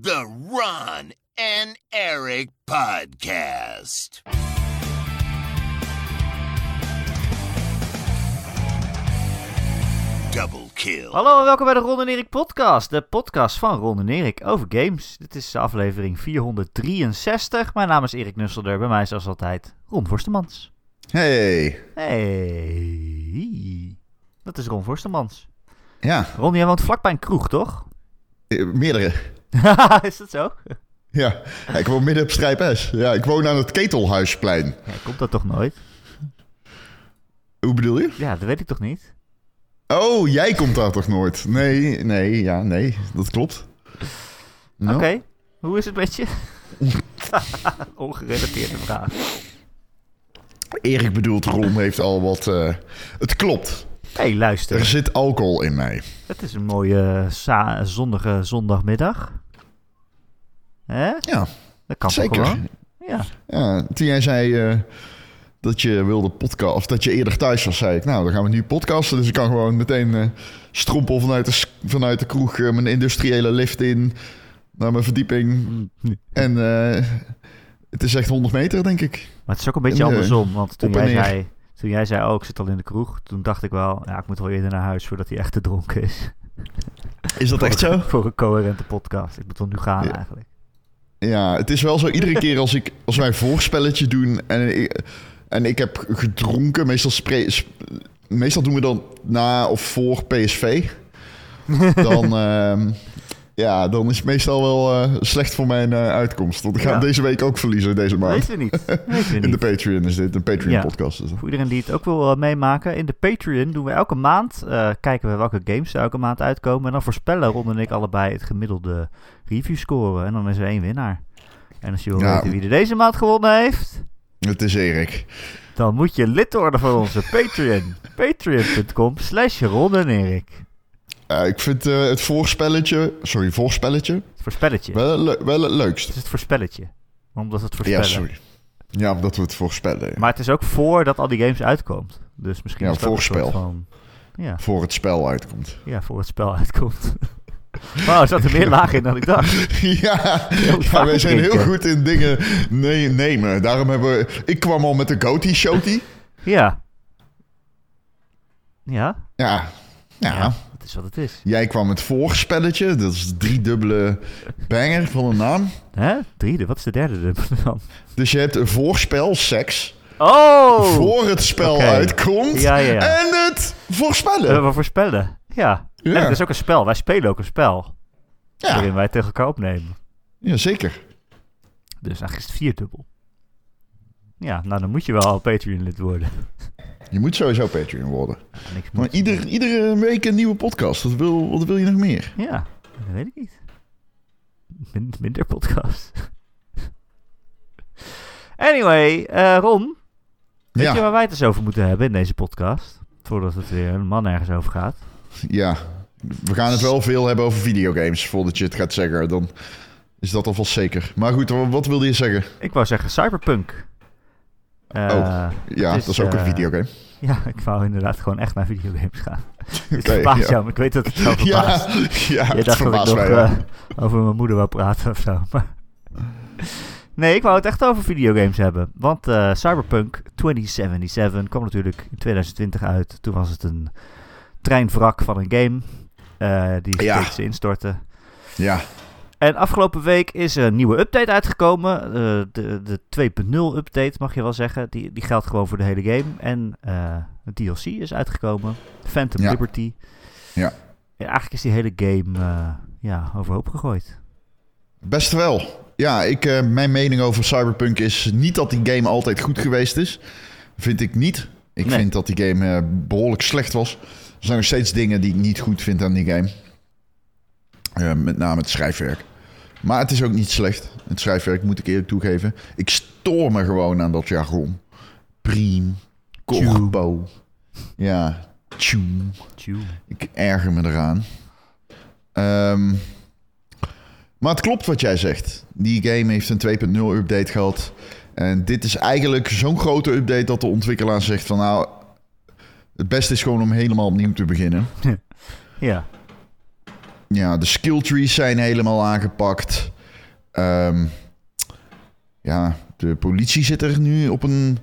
The Ron and Eric Podcast. Double kill. Hallo en welkom bij de Ron en Erik podcast. De podcast van Ron en Erik over games. Dit is aflevering 463. Mijn naam is Erik Nusselder. Bij mij is zoals altijd Ron Forstemans. Hey. Hey. Dat is Ron Forstemans. Ja, Ron, jij woont vlakbij een kroeg, toch? eh, meerdere. is dat zo? Ja. Ik woon midden op Strijp S. Ja, ik woon aan het Ketelhuisplein. Ja, komt dat toch nooit? Hoe bedoel je? Ja, dat weet ik toch niet? Oh, jij komt daar toch nooit? Nee, nee, ja, nee, dat klopt. Nou, Oké, hoe is het met je? Ongerelateerde vraag. Erik bedoelt, Ron heeft al wat... eh, het klopt. hey, Er luister. zit alcohol in mij. Het is een mooie za- zondige zondagmiddag. Hè? Ja, Dat kan zeker. gewoon? Ja. Ja, toen jij zei eh, dat je wilde podcast, of dat je eerder thuis was, zei ik, nou, dan gaan we nu podcasten. Dus ik kan gewoon meteen eh strompel vanuit de, vanuit de kroeg eh, mijn industriële lift in naar mijn verdieping. En het is echt 100 meter, denk ik. Maar het is ook een beetje En, andersom. Want toen jij, zei, toen jij zei, oh, ik zit al in de kroeg. Toen dacht ik wel, ja, ik moet wel eerder naar huis voordat hij echt te dronken is. Is dat echt zo? Voor een coherente podcast. Ik moet wel nu gaan Ja. eigenlijk. Ja, het is wel zo. Iedere keer als, ik, als wij voorspelletje doen en ik, en ik heb gedronken, meestal, spre- sp- meestal doen we dan na of voor PSV. Dan, ehm, ja, dan is het meestal wel eh, slecht voor mijn eh, uitkomst. Want ik ga Ja. deze week ook verliezen, deze maand. Weet je niet. Weet je In de. Patreon is dit, een. Patreon-podcast. Voor iedereen die het ook wil eh, meemaken. In de Patreon doen we elke maand. kijken we welke games er elke maand uitkomen. En dan voorspellen Ron en ik allebei het gemiddelde review scoren. En dan is er één winnaar. En als je wil Ja. weten wie er deze maand gewonnen heeft. Het is Erik. Dan moet je lid worden van onze Patreon. Patreon.com slash Ron en Erik. Eh, ik vind eh, het voorspelletje, sorry, voorspelletje, Het voorspelletje. wel, le- wel het Het leukst. is het voorspelletje. Omdat het Ja, voorspellen. sorry. Ja, omdat we het voorspellen. ja. Maar het is ook voordat al die games uitkomt. Dus misschien Ja, is het voorspel. van... Ja, Voor het spel uitkomt. ja, voor het spel uitkomt. Wauw, er zat er meer laag in dan ik dacht. Ja, ja wij zijn heel goed in dingen nee, nemen. Daarom hebben we... Ik kwam al met de goatee showty. Ja. Ja? Ja. ja. Is wat het is. Jij kwam met voorspelletje. Dat is de driedubbele banger van een naam. Hè? Driede, wat is de derde dubbele dan? Dus je hebt een voorspel, seks. Oh! voor het spel uitkomt. Ja, ja, ja. En het voorspellen. Eh, we voorspellen. Ja. Ja. En het is ook een spel. Wij spelen ook een spel. ja. Waarin wij tegen elkaar opnemen. ja, zeker. Dus eigenlijk is het vierdubbel. Ja, nou dan moet je wel Patreon-lid worden. Je moet sowieso Patreon worden. Maar ieder, iedere week een nieuwe podcast. Wat wil, wat wil je nog meer? Ja, dat weet ik niet. Min- minder podcast. anyway, eh, Ron, weet Ja. je waar wij het eens over moeten hebben in deze podcast? Voordat het weer een man ergens over gaat. Ja, we gaan het wel veel hebben over videogames. Voordat je het gaat zeggen, dan is dat alvast zeker. Maar goed, wa- wat wilde je zeggen? Ik wou zeggen Cyberpunk. Eh, Oh, Ja, het dat is ook een eh, videogame. Ja, ik wou inderdaad gewoon echt naar videogames gaan. Ja. jou, maar ik weet dat het jou verbaast. Ja, ja Je dacht dat ik nog mij wel. eh, over mijn moeder wou praten of zo. Maar... Nee, ik wou het echt over videogames hebben. Want eh, Cyberpunk 2077 kwam natuurlijk in 2020 uit. Toen was het een treinwrak van een game eh, die steeds instortte. Ja, En afgelopen week is een nieuwe update uitgekomen. Eh, de, de 2.0 update mag je wel zeggen. Die, die geldt gewoon voor de hele game. En eh een DLC is uitgekomen. Phantom Ja. Liberty. Ja. En eigenlijk is die hele game eh, ja, overhoop gegooid. best wel. Ja, ik, mijn mening over Cyberpunk is niet dat die game altijd goed geweest is. Vind ik niet. Ik Nee. vind dat die game eh, behoorlijk slecht was. Er zijn nog steeds dingen die ik niet goed vind aan die game. Met name het schrijfwerk. Maar het is ook niet slecht. Het schrijfwerk moet ik eerlijk toegeven. Ik stoor me gewoon aan dat jargon. Priem, corpo. Ja, tjoe. Tjoe. Ik erger me eraan. Ehm, maar het klopt wat jij zegt. Die game heeft een 2.0 update gehad. En dit is eigenlijk zo'n grote update dat de ontwikkelaar zegt van nou... Het beste is gewoon om helemaal opnieuw te beginnen. Ja. Ja, de skill trees zijn helemaal aangepakt. Ehm, ja, de politie zit er nu op een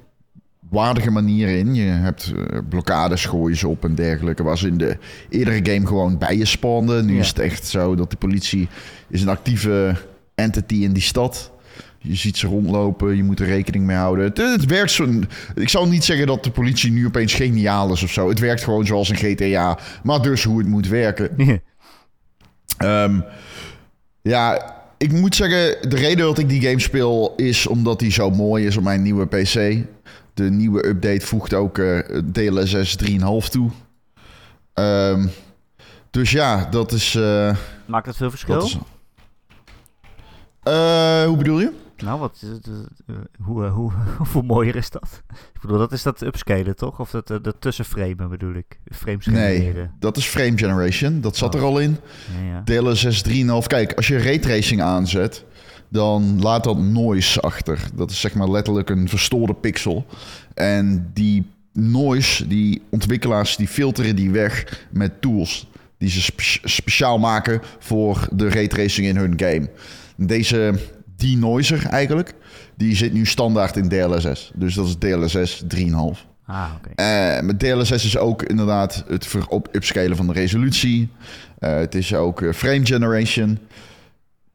waardige manier in. Je hebt eh, blokkades, gooien ze op en dergelijke. Was in de eerdere game gewoon bij je spawnden. Nu Ja. is het echt zo dat de politie is een actieve entity in die stad. Je ziet ze rondlopen, je moet er rekening mee houden. Het, het werkt zo. Ik zal niet zeggen dat de politie nu opeens geniaal is of zo. Het werkt gewoon zoals een GTA, maar dus hoe het moet werken. Ehm, ja, ik moet zeggen, de reden dat ik die game speel is omdat die zo mooi is op mijn nieuwe PC. De nieuwe update voegt ook eh, DLSS 3.5 toe. Ehm, dus ja, dat is. eh, Maakt het veel verschil? dat is Eh, hoe bedoel je? Nou, wat, eh, eh, hoe, eh, hoe, hoeveel mooier is dat? Ik bedoel, dat is dat upscalen toch? Of dat, dat tussenframen bedoel ik? Frames Nee, genereren. dat is frame generation. Dat zat Oh. er al in. Ja, ja. DLSS 3.5. Kijk, als je raytracing aanzet, dan laat dat noise achter. Dat is zeg maar letterlijk een verstoorde pixel. En die noise, die ontwikkelaars, die filteren die weg met tools. Die ze spe- speciaal maken voor de raytracing in hun game. Deze denoiser eigenlijk, die zit nu standaard in DLSS. Dus dat is DLSS 3.5. Ah, oké. Eh, met DLSS is ook inderdaad het upscalen van de resolutie. Eh, het is ook eh, frame generation.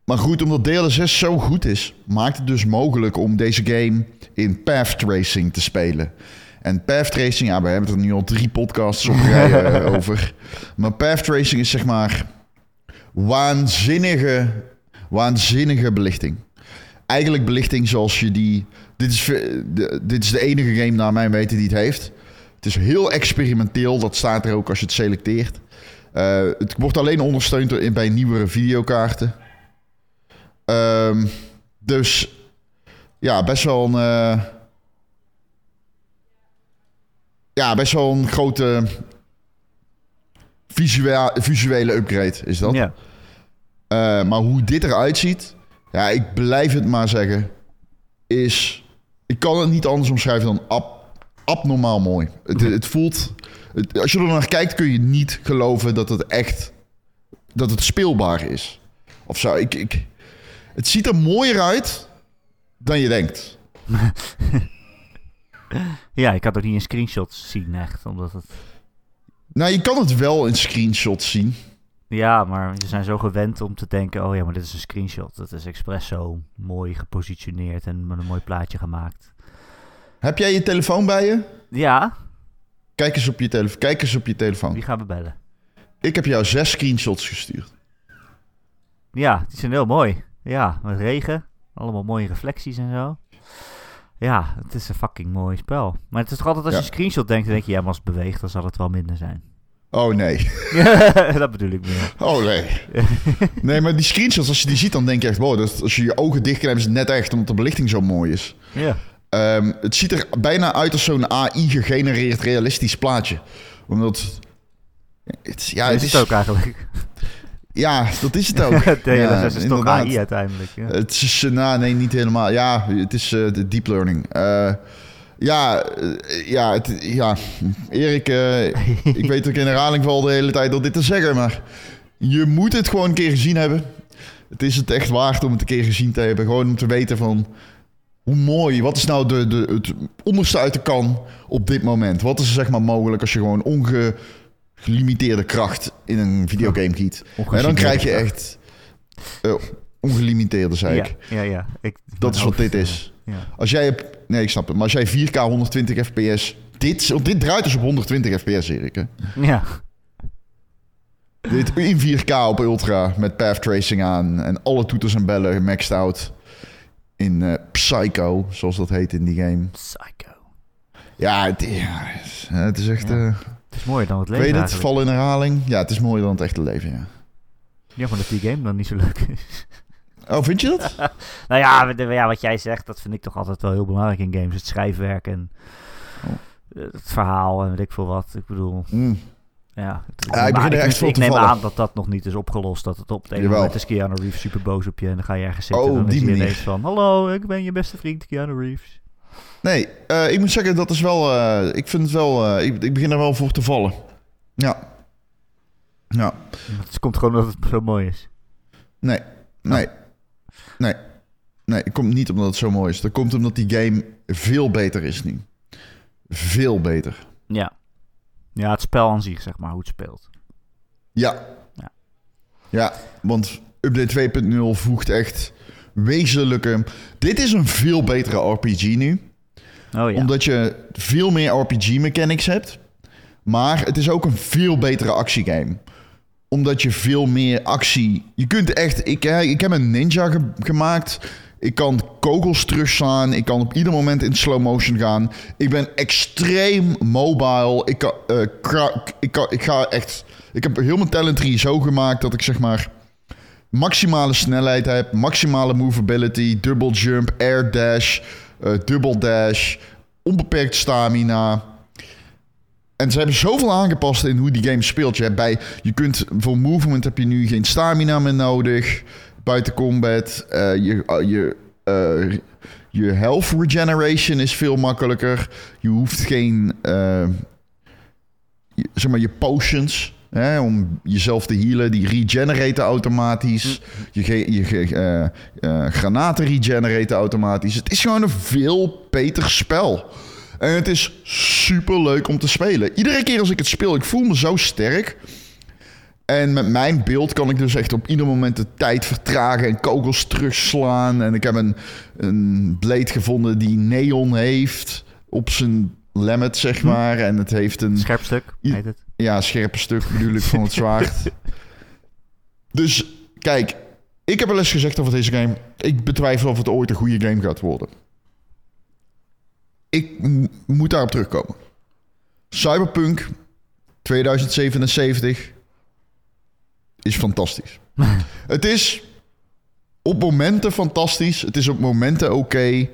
Maar goed, omdat DLSS zo goed is, maakt het dus mogelijk om deze game in path tracing te spelen. En path tracing, ja, we hebben het er nu al drie podcasts op rij over. Maar path tracing is zeg maar waanzinnige, waanzinnige belichting. Eigenlijk belichting zoals je die. Dit is, de, dit is de enige game naar mijn weten die het heeft. Het is heel experimenteel. Dat staat er ook als je het selecteert. Eh, het wordt alleen ondersteund door- bij nieuwere videokaarten. Ehm, dus ja, best wel een. eh, ja, best wel een grote visuele, visuele upgrade is dat. Ja. Eh, maar hoe dit eruit ziet, ja, ik blijf het maar zeggen, is... Ik kan het niet anders omschrijven dan ab, abnormaal mooi. Het, het voelt... Het, als je er naar kijkt, kun je niet geloven dat het echt... Dat het speelbaar is. Of zo. Ik, ik, het ziet er mooier uit dan je denkt. ja, ik had ook niet in screenshots zien echt, omdat het... Nou, je kan het wel in screenshots zien. Ja, maar we zijn zo gewend om te denken, oh ja, maar dit is een screenshot. Dat is expres zo mooi gepositioneerd en met een mooi plaatje gemaakt. Heb jij je telefoon bij je? Ja, Kijk eens op je, telefo Kijk eens op je telefoon. wie gaan we bellen? Ik heb jou zes screenshots gestuurd. Ja, die zijn heel mooi. Ja, met regen. Allemaal mooie reflecties en zo. Ja, het is een fucking mooi spel. Maar het is toch altijd als je Ja. screenshot denkt, dan denk je, ja, maar als het beweegt, dan zal het wel minder zijn. Oh nee. dat bedoel ik meer. Oh nee. Nee, maar die screenshots, als je die ziet, dan denk je echt... Wow, dat, als je je ogen dicht knijpt, is het net echt omdat de belichting zo mooi is. Ja. Ehm, het ziet er bijna uit als zo'n AI-gegenereerd realistisch plaatje. Omdat... Het, ja, is het het is, ook eigenlijk. ja, dat is het ook. Ja, is toch. AI uiteindelijk. Ja. Het is, nou, nee, niet helemaal. Ja, het is eh, de deep learning. Eh, ja, eh, ja, het, ja, Erik, eh, ik weet ook in herhaling val de hele tijd door dit te zeggen, maar je moet het gewoon een keer gezien hebben. Het is het echt waard om het een keer gezien te hebben. Gewoon om te weten van hoe mooi, wat is nou de, de, het onderste uit de kan op dit moment? Wat is er zeg maar mogelijk als je gewoon ongelimiteerde kracht in een videogame giet? En dan krijg je echt eh, ongelimiteerde, zei ik. Ja, ja, ja. Ik, Dat is wat dit is. Ja. Als jij hebt, nee, ik snap het. Maar als jij 4K 120 fps, dit, dit draait dus op 120 fps, Erik. Hè? ja. Dit in 4K op ultra met path tracing aan en alle toeters en bellen maxed out in eh, Psycho, zoals dat heet in die game. Psycho. Ja, het, ja, het is- het echt. Ja. eh Het is mooier dan het weet leven het, eigenlijk. val in herhaling. Ja, het is mooier dan het echte leven. Ja. Jammer dat die game dan niet zo leuk is. Oh, vind je dat? nou ja, wat- ja, wat jij zegt, dat vind ik toch altijd wel heel belangrijk in games. Het schrijfwerk en Oh. eh, het verhaal en weet ik veel wat. Ik bedoel, Mm. ja. het- Ja, ik begin er ik, echt ik te neem aan dat dat nog niet is opgelost. Dat het op het ene Jawel. moment is Keanu Reeves super boos op je. En dan ga je ergens zitten Oh, en dan die is manier. ineens van... Hallo, ik ben je beste vriend Keanu Reeves. Nee, eh, ik moet zeggen, dat is wel. eh, ik vind het wel. ik, ik begin er wel voor te vallen. Ja. Ja, Het komt gewoon omdat het zo mooi is. nee, nee, nee. Nee, het komt niet omdat het zo mooi is. Dat komt omdat die game veel beter is nu. Veel beter. Ja. Ja, het spel aan zich, zeg maar, hoe het speelt. Ja. Ja. Ja, want update 2.0 voegt echt wezenlijke... Dit is een veel betere RPG nu. Oh ja. Omdat je veel meer RPG-mechanics hebt. Maar het is ook een veel betere actiegame. Omdat je veel meer actie... Je kunt echt... Ik, ik heb een ninja ge- gemaakt. Ik kan kogels terugslaan. Ik kan op ieder moment in slow motion gaan. Ik ben extreem mobile. Ik, kan, eh, ik, kan, ik ga echt... Ik heb heel mijn talent tree zo gemaakt dat ik zeg maar maximale snelheid heb, maximale movability, double jump, air dash, eh double dash, onbeperkt stamina. En ze hebben zoveel aangepast in hoe die game speelt. Je, hebt bij, je kunt voor movement heb je nu geen stamina meer nodig. Buiten combat. Eh, je, eh, je, eh, je health regeneration is veel makkelijker. Je hoeft geen, zeg maar, je potions hè, om jezelf te healen. Die regeneraten automatisch. Je, ge- je ge- granaten regeneraten automatisch. Het is gewoon een veel beter spel. En het is super leuk om te spelen. Iedere keer als ik het speel, ik voel me zo sterk. En met mijn beeld kan ik dus echt op ieder moment de tijd vertragen en kogels terugslaan. En ik heb een, een blade gevonden die neon heeft op zijn lemmet, zeg maar. En het heeft een Scherp stuk, heet het. ja, scherpe stuk bedoel ik van het zwaard. dus kijk, ik heb wel eens gezegd over deze game. Ik betwijfel of het ooit een goede game gaat worden. Ik moet daarop terugkomen. Cyberpunk 2077 is fantastisch. het is op momenten fantastisch. Het is op momenten oké.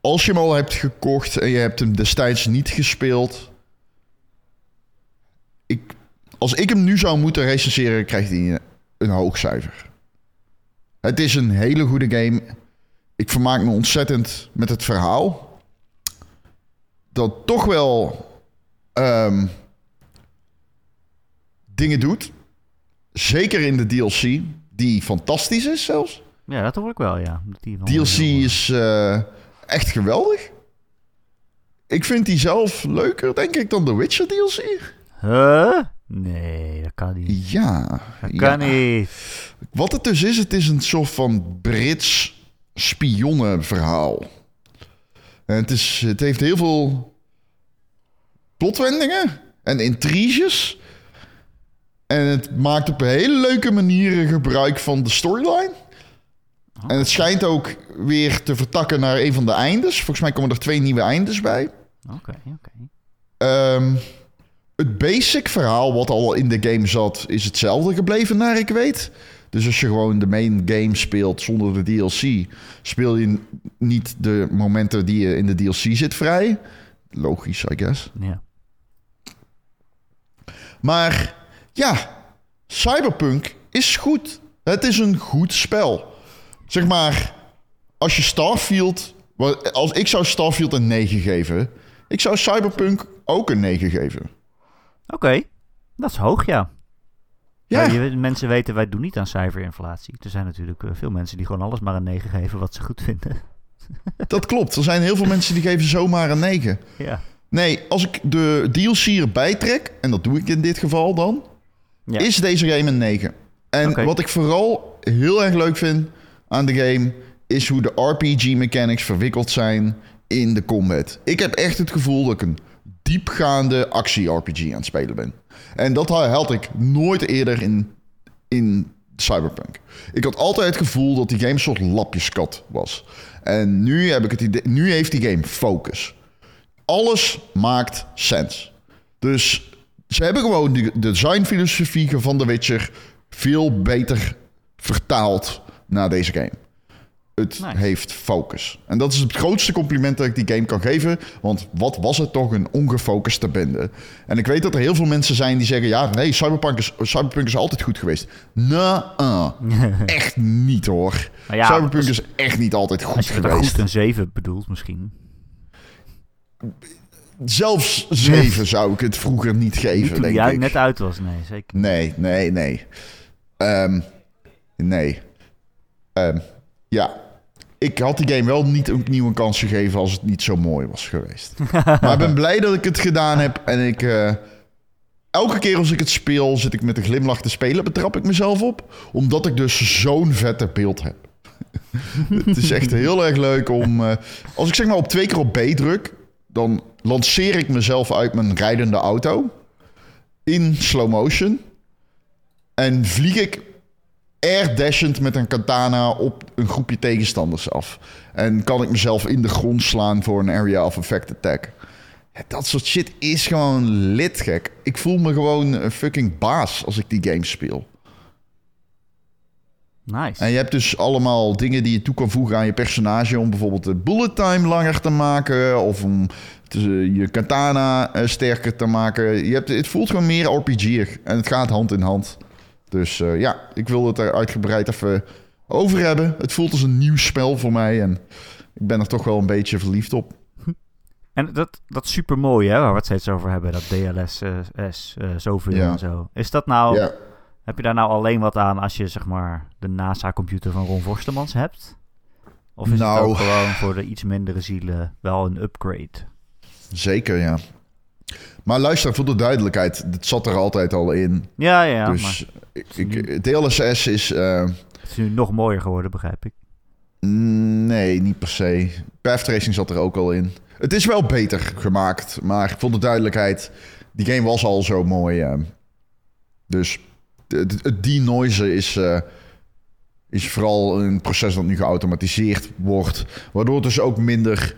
Als je hem al hebt gekocht en je hebt hem destijds niet gespeeld, ik, als ik hem nu zou moeten recenseren, krijgt hij een hoog cijfer. Het is een hele goede game. Ik vermaak me ontzettend met het verhaal. Dat toch wel ehm, dingen doet. Zeker in de DLC, die fantastisch is zelfs. Ja, dat hoor ik wel, ja. Die DLC is eh, echt geweldig. Ik vind die zelf leuker, denk ik, dan de Witcher DLC. Huh? Nee, dat kan niet. Ja. Dat ja. kan niet. Wat het dus is, het is een soort van Brits spionnenverhaal. En het, is, het heeft heel veel plotwendingen en intriges. En het maakt op een hele leuke manier gebruik van de storyline. En het schijnt ook weer te vertakken naar een van de eindes. Volgens mij komen er twee nieuwe eindes bij. Oké, oké. Ehm, het basic verhaal wat al in de game zat, is hetzelfde gebleven naar ik weet. Dus als je gewoon de main game speelt zonder de DLC, speel je niet de momenten die je in de DLC zit vrij. Logisch, I guess. Ja. Maar ja, Cyberpunk is goed. Het is een goed spel. Zeg maar, als je Starfield... Als ik zou Starfield een 9 geven... Ik zou Cyberpunk ook een 9 geven. Oké, dat is hoog, ja. Ja, je, mensen weten, wij doen niet aan cijferinflatie. Er zijn natuurlijk eh, veel mensen die gewoon alles maar een 9 geven wat ze goed vinden. dat klopt. Er zijn heel veel mensen die geven zomaar een 9. ja. Nee, als ik de DLC erbij trek... en dat doe ik in dit geval dan... Ja. is deze game een 9. En wat ik vooral heel erg leuk vind aan de game... is hoe de RPG-mechanics verwikkeld zijn in de combat. Ik heb echt het gevoel dat ik een diepgaande actie-RPG aan het spelen ben. En dat had ik nooit eerder in, in Cyberpunk. Ik had altijd het gevoel dat die game een soort lapjeskat was. En nu, heb ik het idee, nu heeft die game focus. Alles maakt sens. Dus ze hebben gewoon de designfilosofie van The Witcher veel beter vertaald naar deze game. Het Nice. heeft focus. En dat is het grootste compliment dat ik die game kan geven. Want wat was het toch een ongefocuste bende. En ik weet dat er heel veel mensen zijn die zeggen... ja, nee, Cyberpunk is, Cyberpunk is altijd goed geweest. Nou, echt niet hoor. Ja, Cyberpunk als- is echt niet altijd goed Als je geweest. goed een 7 bedoelt misschien. Zelfs 7 zou ik het vroeger niet Niet geven, toen denk die uit- ik. net uit was, nee, zeker. Nee, nee, nee. Ehm, nee. Ehm, ja. Ik had die game wel niet opnieuw een kans gegeven als het niet zo mooi was geweest. maar ik ben blij dat ik het gedaan heb. En ik... eh, elke keer als ik het speel, zit ik met een glimlach te spelen. Betrap ik mezelf op. Omdat ik dus zo'n vette beeld heb. het is echt heel erg leuk om... eh, als ik zeg maar op twee keer op B druk... dan lanceer ik mezelf uit mijn rijdende auto... in slow motion... En vlieg ik air dashend met een katana op een groepje tegenstanders af. En kan ik mezelf in de grond slaan voor een area of effect attack. Dat soort shit is gewoon lid gek. Ik voel me gewoon een fucking baas als ik die game speel. Nice. En je hebt dus allemaal dingen die je toe kan voegen aan je personage... om bijvoorbeeld de bullet time langer te maken... of om te- je katana eh, sterker te maken. Je hebt, het voelt gewoon meer RPG en het gaat hand in hand. Dus eh, ja, ik wil het er uitgebreid even over hebben. Het voelt als een nieuw spel voor mij en ik ben er toch wel een beetje verliefd op. En dat, dat super mooie, hè, waar we het steeds over hebben, dat DLS, eh, S, eh, zoveel Ja. en zo. Is dat nou, Ja. Heb je daar nou alleen wat aan als je zeg maar de NASA-computer van Ron Forstemans hebt? Of is Nou. het ook gewoon voor de iets mindere zielen wel een upgrade? Zeker, ja. Maar luister, voor de duidelijkheid, dit zat er altijd al in. Ja, ja, ja, dus maar ik, ik, DLSS is... eh, het is nu nog mooier geworden, begrijp ik. Nee, niet per se. Path Tracing zat er ook al in. Het is wel beter gemaakt, maar voor de duidelijkheid, die game was al zo mooi. eh. dus het, denoisen is, eh, is vooral een proces dat nu geautomatiseerd wordt, waardoor het dus ook minder,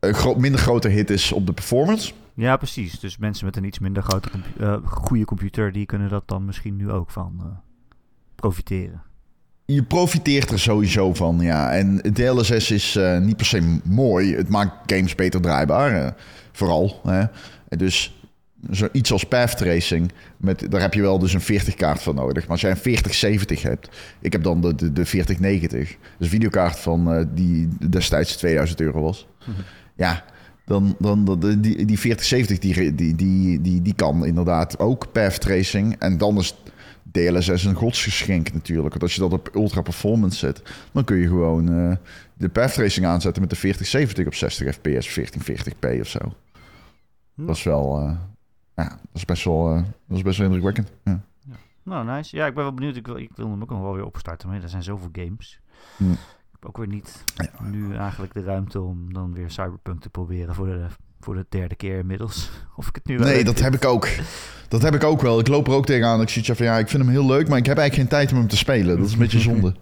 een gro- minder grote hit is op de performance. Ja, precies. Dus mensen met een iets minder grote eh, goede computer, die kunnen dat dan misschien nu ook van eh, profiteren. Je profiteert er sowieso van, ja. En DLSS is eh, niet per se mooi. Het maakt games beter draaibaar, eh, vooral. Hè. Dus zoiets als Path Tracing, met, daar heb je wel dus een 40-kaart voor nodig. Maar als jij een 4070 hebt, ik heb dan de, de, de 4090. Dus videokaart van eh, die destijds 2000 euro was. Ja, dan, dan, dan de- die, die 4070 die, die, die, die, die kan inderdaad ook Path Tracing. En dan is DLSS een godsgeschenk natuurlijk. Want als je dat op ultra performance zet, dan kun je gewoon eh, de path tracing aanzetten met de 4070 op 60 fps, 1440p of zo. Dat is wel, eh, ja, dat is best wel, eh, dat is best wel indrukwekkend. Ja. Nou, nice. Ja, ik ben wel benieuwd. Ik wil, ik wil hem ook nog wel weer opstarten. Maar er zijn zoveel games. Hm. Ik heb ook weer niet nu eigenlijk de ruimte om dan weer Cyberpunk te proberen voor de, voor de derde keer inmiddels. Of ik het nu wel Nee, dat vind. heb ik ook. Dat heb ik ook wel. Ik loop er ook tegenaan. Ik zie van ja, ik vind hem heel leuk, maar ik heb eigenlijk geen tijd om hem te spelen. Dat is een beetje zonde.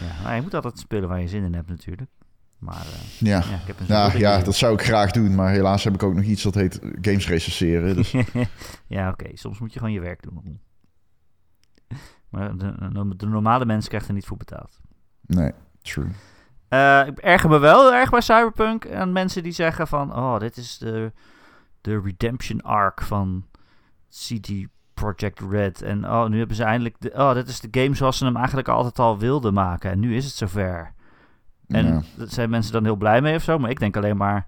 Ja, nou, je moet altijd spelen waar je zin in hebt natuurlijk. Maar eh, Ja. ja, ik heb een Ja, dat zou ik graag doen, maar helaas heb ik ook nog iets dat heet games recenseren. Dus ja, oké. Soms moet je gewoon je werk doen. Maar de, de, normale mens krijgt er niet voor betaald. nee, true. Eh, ik erger me wel erg bij Cyberpunk aan mensen die zeggen van... Oh, dit is de, de redemption arc van CD Projekt Red. En oh, nu hebben ze eindelijk... De, oh, dit is de game zoals ze hem eigenlijk altijd al wilden maken. En nu is het zover. En Ja. daar zijn mensen dan heel blij mee of zo. Maar ik denk alleen maar...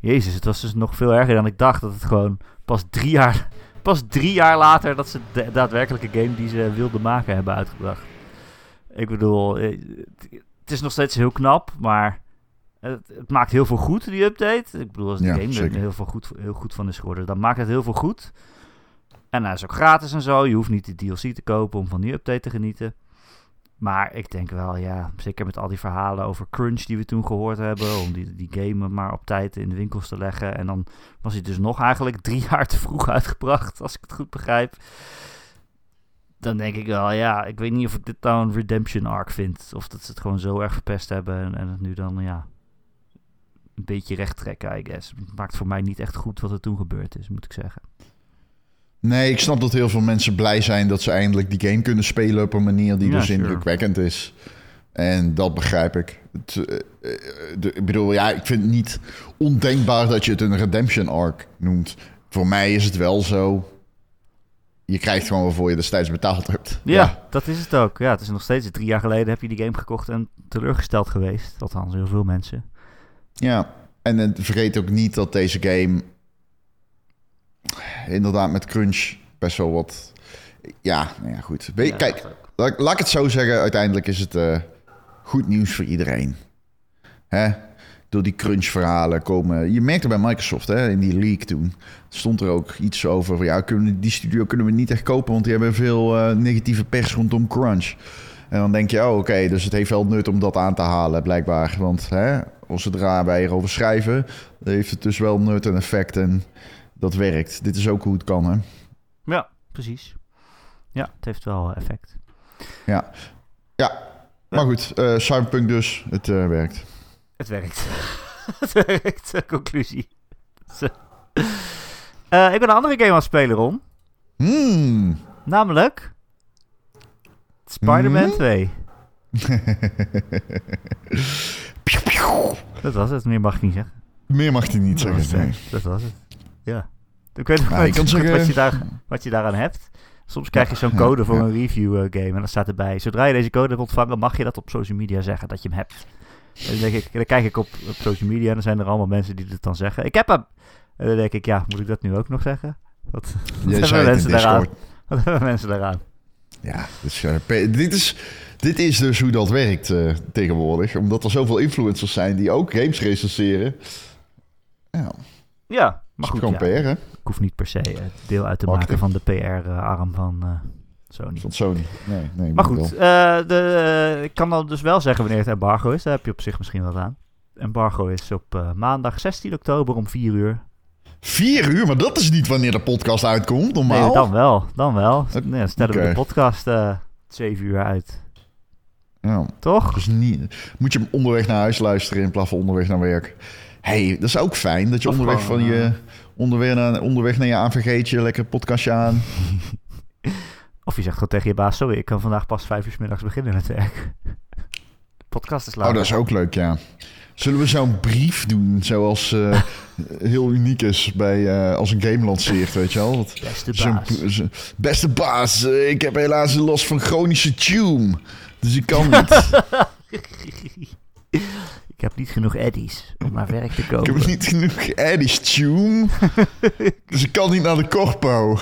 Jezus, het was dus nog veel erger dan ik dacht. Dat het gewoon pas drie jaar... Pas drie jaar later dat ze de daadwerkelijke game die ze wilden maken hebben uitgebracht. Ik bedoel, eh, het- is nog steeds heel knap, maar het, het maakt heel veel goed, die update. Ik bedoel, als de Ja, game er heel, veel goed, heel goed van is geworden, dan maakt het heel veel goed. En hij is ook gratis en zo. Je hoeft niet de DLC te kopen om van die update te genieten. Maar ik denk wel, ja, zeker met al die verhalen over crunch die we toen gehoord hebben, om die, die game maar op tijd in de winkels te leggen. En dan was hij dus nog eigenlijk drie jaar te vroeg uitgebracht, als ik het goed begrijp. Dan denk ik wel, ja, ik weet niet of ik dit nou een redemption arc vind. Of dat ze het gewoon zo erg verpest hebben en, en het nu dan, ja, een beetje recht trekken, I guess. Het maakt voor mij niet echt goed wat er toen gebeurd is, moet ik zeggen. Nee, ik snap dat heel veel mensen blij zijn dat ze eindelijk die game kunnen spelen op een manier die Ja, dus sure. indrukwekkend is. En dat begrijp ik. Het, eh, eh, de- ik bedoel, ja, ik vind het niet ondenkbaar dat je het een redemption arc noemt. Voor mij is het wel zo. Je krijgt gewoon waarvoor je destijds betaald hebt. Ja, dat is het ook. Ja, het is nog steeds drie jaar geleden heb je die game gekocht en teleurgesteld geweest. Althans, heel veel mensen. Ja, En vergeet ook niet dat deze game inderdaad met crunch best wel wat... Ja, nou ja, goed. Ja, kijk, laat, laat ik het zo zeggen. Uiteindelijk is het eh, goed nieuws voor iedereen. Hè? Door die crunch-verhalen komen... Je merkte bij Microsoft, hè, in die leak toen... stond er ook iets over... van, Ja, kunnen die studio kunnen we niet echt kopen... want die hebben veel eh, negatieve pers rondom crunch. En dan denk je, oh, oké, dus het heeft wel nut om dat aan te halen, blijkbaar. Want hè, zodra wij erover schrijven... heeft het dus wel nut en effect en dat werkt. Dit is ook hoe het kan, hè? Ja, precies. Ja, het heeft wel effect. Ja. Ja. Maar goed, eh, Cyberpunk dus. Het eh, werkt. Het werkt. het werkt, conclusie. Eh, ik ben een andere game aan het spelen, Ron. Hmm. Namelijk... Spider-Man Mhm. 2. Dat was het, meer mag ik niet zeggen. Meer mag hij niet Dat was zeggen. het, Nee. Dat was het. Ja. Ik weet nog Nou, niet zo goed zeggen- wat, je daar, wat je daaraan hebt. Soms krijg je zo'n code voor een review eh, game en dan staat erbij... Zodra je deze code hebt ontvangen, mag je dat op social media zeggen dat je hem hebt. En dan, denk ik, dan kijk ik op, op social media en dan zijn er allemaal mensen die het dan zeggen. Ik heb hem! En dan denk ik, ja, moet ik dat nu ook nog zeggen? Wat, wat hebben mensen daaraan? Wat hebben mensen daaraan? Ja, dus, eh, dit, is, dit is dus hoe dat werkt eh, tegenwoordig. Omdat er zoveel influencers zijn die ook games recenseren. Ja, Ja, maar is goed, gewoon ja, PR, hè? ik hoef niet per se eh, deel uit te Marketing. maken van de PR-arm van eh, Sony. Van Sony. Nee, nee. Maar goed, eh, de, ik kan dan dus wel zeggen wanneer het embargo is. Daar heb je op zich misschien wat aan. Embargo is op maandag 16 oktober om 4 uur. Vier uur, maar dat is niet wanneer de podcast uitkomt, normaal. Nee, dan wel. Dan wel. Nee, dan stellen we Oké. de podcast eh 7 uur uit. Ja, Toch? dus niet, moet je hem onderweg naar huis luisteren in plaats van onderweg naar werk. Hey, dat is ook fijn dat je onderweg gewoon, van je... eh, Onderweg naar, onderweg naar je AVG'tje, lekker podcastje aan. Of je zegt gewoon tegen je baas, sorry, ik kan vandaag pas 5 uur 's middags beginnen met werk. De podcast is later. Oh, dat is ook leuk, ja. Zullen we zo'n brief doen, zoals eh, heel uniek is bij, eh, als een game lanceert, weet je wel? Dat- Beste baas. zo- beste baas, ik heb helaas last van chronische tune. Dus ik kan niet. Ik heb niet genoeg eddies om naar werk te ik heb komen. niet genoeg Eddie's tune. dus ik kan niet naar de corpo.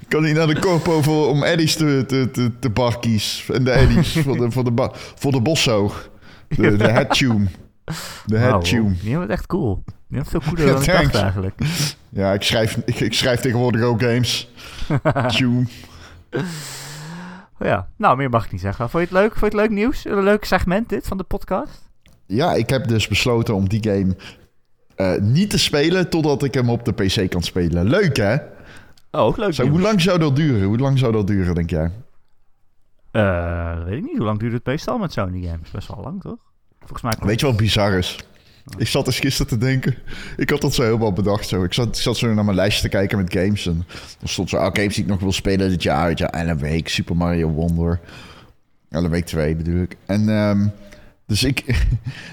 ik kan niet naar de corpo voor, om Eddie's te, te, te, te barkies. En de Eddie's voor de, voor de, ba- voor de bosso. De, de head tune. De head Wauw, tune. Je bent echt cool. Je bent veel cooler Ja, dan ik dacht eigenlijk. Ja, ik schrijf, ik, ik schrijf tegenwoordig ook games. Tune. Oh ja, nou, meer mag ik niet zeggen. Vond je het leuk? Vond je het leuk nieuws? Een leuk segment dit van de podcast? Ja, ik heb dus besloten om die game eh, niet te spelen totdat ik hem op de PC kan spelen. Leuk hè? Oh, ook leuk Zo, hoe lang zou dat duren? Hoe lang zou dat duren, denk jij? Eh, weet ik niet. Hoe lang duurt het meestal met Sony games? Best wel lang, toch? Volgens mij... Weet je wat bizar is? Ik zat eens gisteren te denken. Ik had dat zo helemaal bedacht. Zo. Ik, zat, ik zat zo naar mijn lijstje te kijken met games. En er stond zo, ah, games die ik nog wil spelen dit jaar. Weet je, Alan Wake, Super Mario Wonder. Alan Wake 2 bedoel ik. En, ehm, dus ik...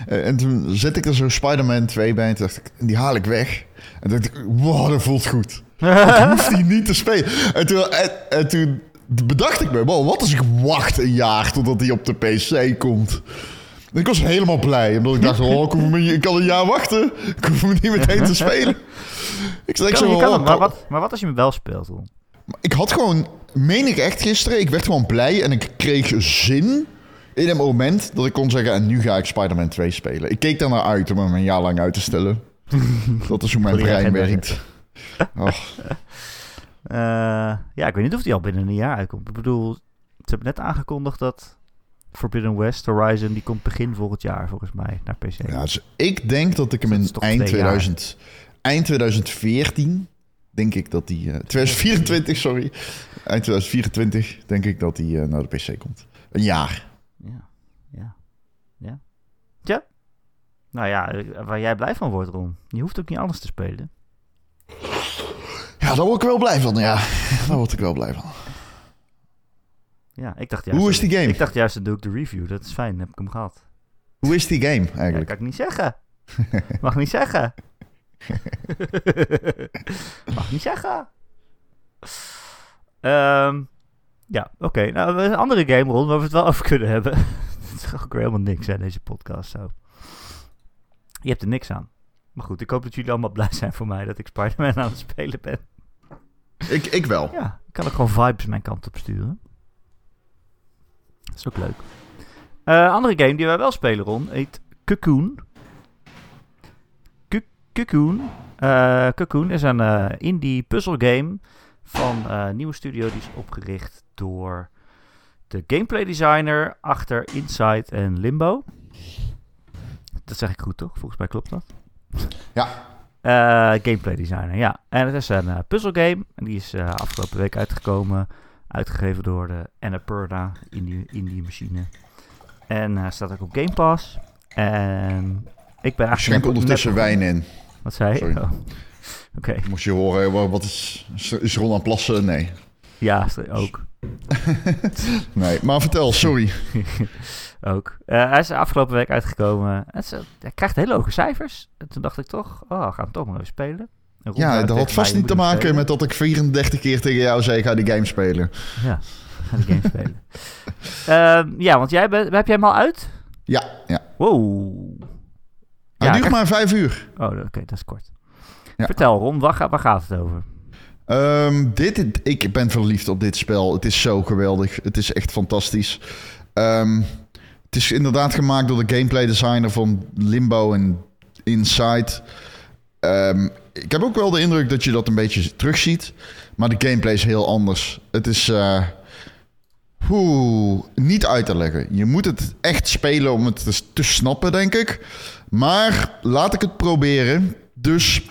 en toen zet ik er zo Spider-Man 2 bij. En toen dacht ik, die haal ik weg. En toen dacht ik, wow, dat voelt goed. Ik hoef die niet te spelen. En toen, en, en toen bedacht ik me, wow, wat als ik wacht een jaar totdat die op de PC komt? Ik was helemaal blij, omdat ik dacht, oh, ik, niet- ik kan een jaar wachten. Ik hoef hem niet meteen te spelen. Ik, Kan, zo, je kan oh, hem, maar, wat, maar wat als je hem wel speelt, Ron? ik had gewoon, meen ik echt gisteren, ik werd gewoon blij en ik kreeg zin in een moment dat ik kon zeggen, en nu ga ik Spider-Man 2 spelen. Ik keek daar naar uit om hem een jaar lang uit te stellen. dat is hoe mijn brein werkt. Och, Eh, ja, ik weet niet of die al binnen een jaar uitkomt. Ik bedoel, ze hebben net aangekondigd dat Forbidden West Horizon, die komt begin volgend jaar, volgens mij, naar PC. Ja, dus ik denk dat ik hem Dat in eind, twee jaar? 2000, eind 2014, denk ik dat die... eh 2024, sorry. Eind 2024 denk ik dat die eh, naar de PC komt. Een jaar. Ja, ja, ja. Tja. Nou ja, eh, waar jij blij van wordt, Ron. Je hoeft ook niet alles te spelen. Ja, daar word ik wel blij van, ja. Daar word ik wel blij van. Ja, ik dacht juist... Hoe is die game? Ik dacht juist, dan doe ik de review. Dat is fijn, dan heb ik hem gehad. Hoe is die game Ja, dat eigenlijk? kan ik niet zeggen. Mag niet zeggen. Mag niet zeggen. Ehm, ja, oké. Nou, een andere game, Ron, waar we het wel over kunnen hebben. zeg ook weer helemaal niks aan deze podcast zo. Je hebt er niks aan. Maar goed, ik hoop dat jullie allemaal blij zijn voor mij dat ik Spider-Man aan het spelen ben. Ik, ik wel. Ja, ik kan ook gewoon vibes mijn kant op sturen. Dat is ook leuk. Eh andere game die wij wel spelen, Ron, heet Cocoon. Cu- Cocoon. Eh, Cocoon is een eh, indie puzzle game van een nieuwe studio die is opgericht door de gameplay designer achter Inside en Limbo. Dat zeg ik goed, toch? Volgens mij klopt dat. Ja. Gameplay designer, ja. En het is een eh, puzzelgame. En die is afgelopen week uitgekomen. Uitgegeven door de Annapurna indie, indie machine. En hij staat ook op Game Pass. En ik ben eigenlijk... Schenk ondertussen net- wijn in. Wat zei je? Oh. Oké, Moest je horen, wa- wat is, is- Ron aan het plassen? Nee. ja, ook. Nee, maar vertel, sorry. ook. Eh, hij is afgelopen week uitgekomen. Het is, eh, hij krijgt hele hoge cijfers. En toen dacht ik toch, oh, gaan we toch maar even spelen. Ja, dat had vast niet te maken spelen. met dat ik 34 keer tegen jou zei, ga die game spelen. Ja, ga die game spelen. Ehm, ja, want jij bent, heb jij hem al uit? Ja, ja. Wow. Hij Ja, duurt maar vijf uur. Oh, oké, dat is kort. Ja. Vertel Ron, waar, ga- waar gaat het over? Ehm, dit, ik ben verliefd op dit spel. Het is zo geweldig. Het is echt fantastisch. Ehm, het is inderdaad gemaakt door de gameplay designer van Limbo en Inside. Ehm, ik heb ook wel de indruk dat je dat een beetje terugziet. Maar de gameplay is heel anders. Het is oeh, niet uit te leggen. Je moet het echt spelen om het te, snappen, denk ik. Maar laat ik het proberen. Dus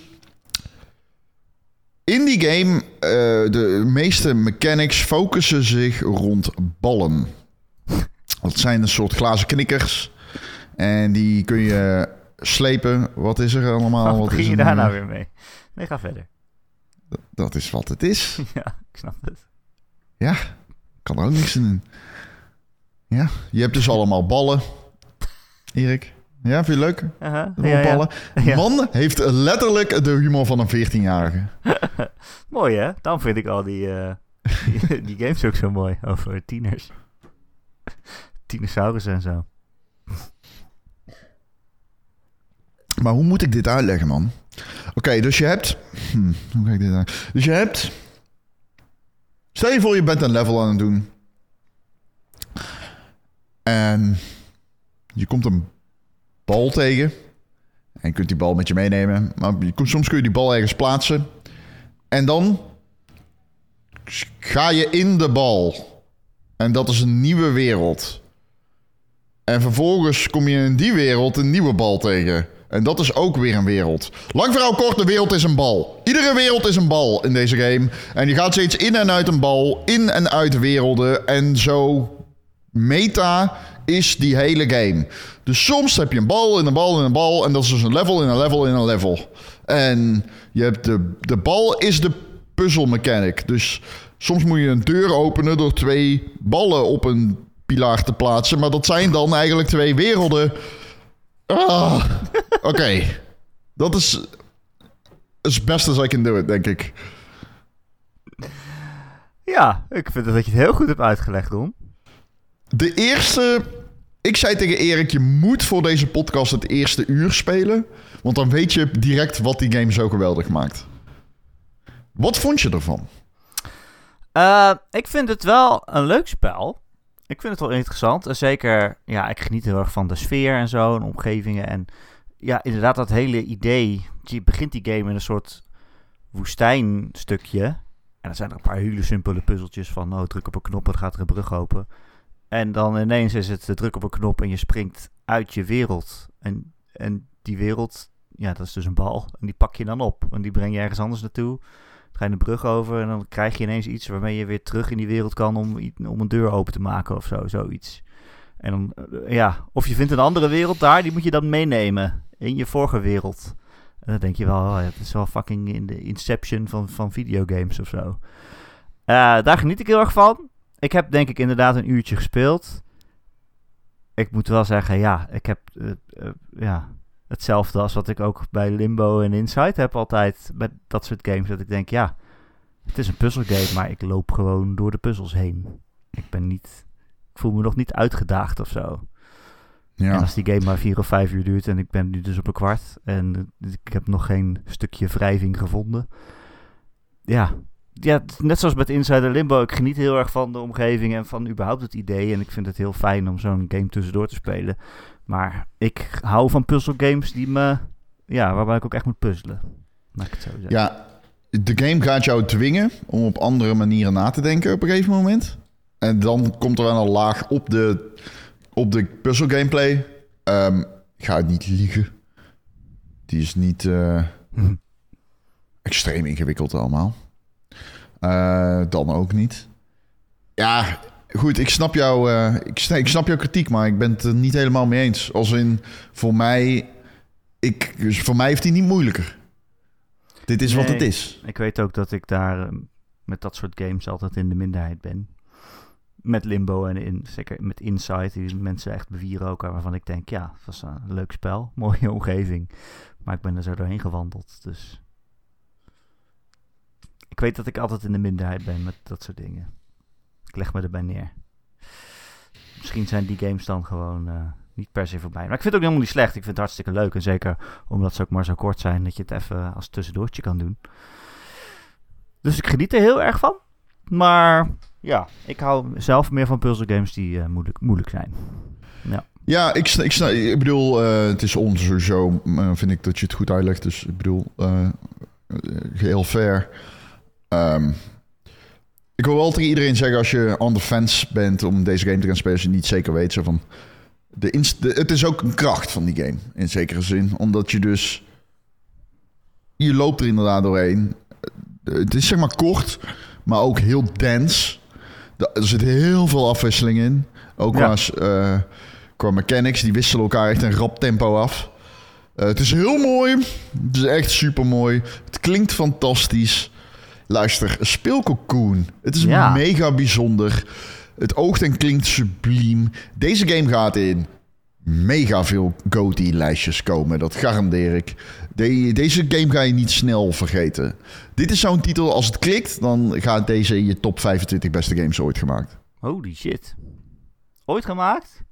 in die game, eh, de meeste mechanics focussen zich rond ballen. Dat zijn een soort glazen knikkers. En die kun je slepen. Wat is er allemaal? Wat Wat is je daar nou weer mee? Nee, ga verder. Dat is wat het is. ja, ik snap het. Ja, kan er ook niks aan doen. Ja, je hebt dus allemaal ballen. Erik. Ja, vind je leuk? Allemaal ja, ballen. Ja. Man heeft letterlijk de humor van een 14-jarige. Mooi hè? Dan vind ik al die, eh, die, die games ook zo mooi over tieners. Dinosaurus en zo. Maar hoe moet ik dit uitleggen, man? Oké, dus je hebt... Hm, hoe ga ik dit uit? Dus je hebt... Stel je voor, je bent een level aan het doen. En je komt een bal tegen. En je kunt die bal met je meenemen. Maar soms kun je die bal ergens plaatsen. En dan ga je in de bal. En dat is een nieuwe wereld. En vervolgens kom je in die wereld een nieuwe bal tegen. En dat is ook weer een wereld. Lang verhaal kort, de wereld is een bal. Iedere wereld is een bal in deze game. En je gaat steeds in en uit een bal, in en uit werelden. En zo meta is die hele game. Dus soms heb je een bal in een bal in een bal. En dat is dus een level in een level in een level. En je hebt de, de bal is de puzzle mechanic. Dus soms moet je een deur openen door twee ballen op een pilaar te plaatsen. Maar dat zijn dan eigenlijk twee werelden. Ah, Oké. Dat is as best as I can do it, denk ik. Ja, ik vind dat je het heel goed hebt uitgelegd, Ron. De eerste... Ik zei tegen Erik, je moet voor deze podcast het eerste uur spelen. Want dan weet je direct wat die game zo geweldig maakt. Wat vond je ervan? Eh, ik vind het wel een leuk spel. Ik vind het wel interessant. En zeker, ja, ik geniet heel erg van de sfeer en zo, en omgevingen. En ja, inderdaad, dat hele idee. Je begint die game in een soort woestijnstukje. En dan zijn er een paar hele simpele puzzeltjes van, oh, druk op een knop en gaat er een brug open. En dan ineens is het druk op een knop en je springt uit je wereld. En, en die wereld, ja, dat is dus een bal. En die pak je dan op. En die breng je ergens anders naartoe. Ga je een brug over en dan krijg je ineens iets waarmee je weer terug in die wereld kan om, om een deur open te maken of zo, zoiets. En dan, eh, ja, of je vindt een andere wereld daar, die moet je dan meenemen in je vorige wereld. En dan denk je wel, oh, het is wel fucking in de inception van, van videogames of zo. Eh, daar geniet ik heel erg van. Ik heb denk ik inderdaad een uurtje gespeeld. Ik moet wel zeggen, ja, ik heb eh, ja, hetzelfde als wat ik ook bij Limbo en Inside heb altijd met dat soort games. Dat ik denk, ja, het is een puzzelgame, maar ik loop gewoon door de puzzels heen. Ik ben niet, ik voel me nog niet uitgedaagd of zo. Ja. En als die game maar vier of vijf uur duurt en ik ben nu dus op een kwart en ik heb nog geen stukje wrijving gevonden. Ja, ja net zoals met Insider Limbo, ik geniet heel erg van de omgeving en van überhaupt het idee. En ik vind het heel fijn om zo'n game tussendoor te spelen. Maar ik hou van puzzelgames die me, ja, waarbij ik ook echt moet puzzelen. Laat ik het zo zeggen. Ja, de game gaat jou dwingen om op andere manieren na te denken op een gegeven moment. En dan komt er wel een laag op de, op de puzzel gameplay. Ehm, ik ga het niet liegen. Die is niet eh, Hm. extreem ingewikkeld allemaal. Eh, dan ook niet. Ja, goed, ik snap, jou, eh, ik, sna- ik snap jouw kritiek, maar ik ben het er niet helemaal mee eens. Als in, voor mij, ik, dus voor mij heeft hij niet moeilijker. Dit is wat het is. Ik weet ook dat ik daar ehm, met dat soort games altijd in de minderheid ben. Met Limbo en in, zeker met Inside, die mensen echt bevieren ook. Waarvan ik denk, ja, het was een leuk spel, mooie omgeving. Maar ik ben er zo doorheen gewandeld, dus... Ik weet dat ik altijd in de minderheid ben met dat soort dingen. Ik leg me erbij neer. Misschien zijn die games dan gewoon eh, niet per se voorbij. Maar ik vind het ook helemaal niet slecht. Ik vind het hartstikke leuk. En zeker omdat ze ook maar zo kort zijn, dat je het even als tussendoortje kan doen. Dus ik geniet er heel erg van. Maar ja, ik hou zelf meer van puzzelgames die eh, moeilijk, moeilijk zijn. Ja, ik, sna- ik, sna- ik bedoel, eh, het is ons sowieso, vind ik dat je het goed uitlegt. Dus ik bedoel, eh, geheel fair. Ehm, ik wil wel tegen iedereen zeggen, als je on the fence bent om deze game te gaan spelen, als je niet zeker weet, zo van... De het is ook een kracht van die game, in zekere zin. Omdat je dus... Je loopt er inderdaad doorheen. Eh, Het is zeg maar kort, maar ook heel dense. Da- Er zit heel veel afwisseling in. Ook Ja. qua, eh, qua mechanics, die wisselen elkaar echt een rap tempo af. Eh, het is heel mooi. Het is echt super mooi. Het klinkt fantastisch. Luister, speel Cocoon. Het is Ja. mega bijzonder. Het oogt en klinkt subliem. Deze game gaat in mega veel GOTY-lijstjes komen. Dat garandeer ik. De- deze game ga je niet snel vergeten. Dit is zo'n titel, als het klikt, dan gaat deze in je top 25 beste games ooit gemaakt. Holy shit. Ooit gemaakt?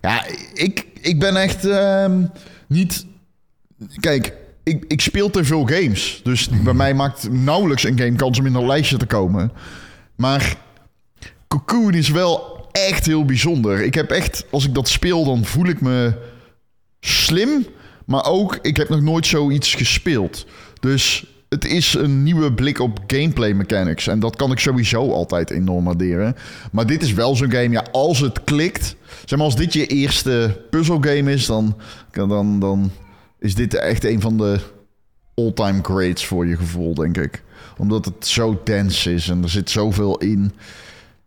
Ja, ik, ik ben echt ehm, niet... Kijk, ik, ik speel te veel games. Dus bij mij maakt nauwelijks een game kans om in een lijstje te komen. Maar Cocoon is wel echt heel bijzonder. Ik heb echt, als ik dat speel, dan voel ik me slim. Maar ook, ik heb nog nooit zoiets gespeeld. Dus het is een nieuwe blik op gameplay mechanics. En dat kan ik sowieso altijd enorm waarderen. Maar dit is wel zo'n game, ja, als het klikt... Zeg maar, als dit je eerste puzzelgame is, dan, dan, dan is dit echt een van de all-time greats voor je gevoel, denk ik. Omdat het zo dense is en er zit zoveel in.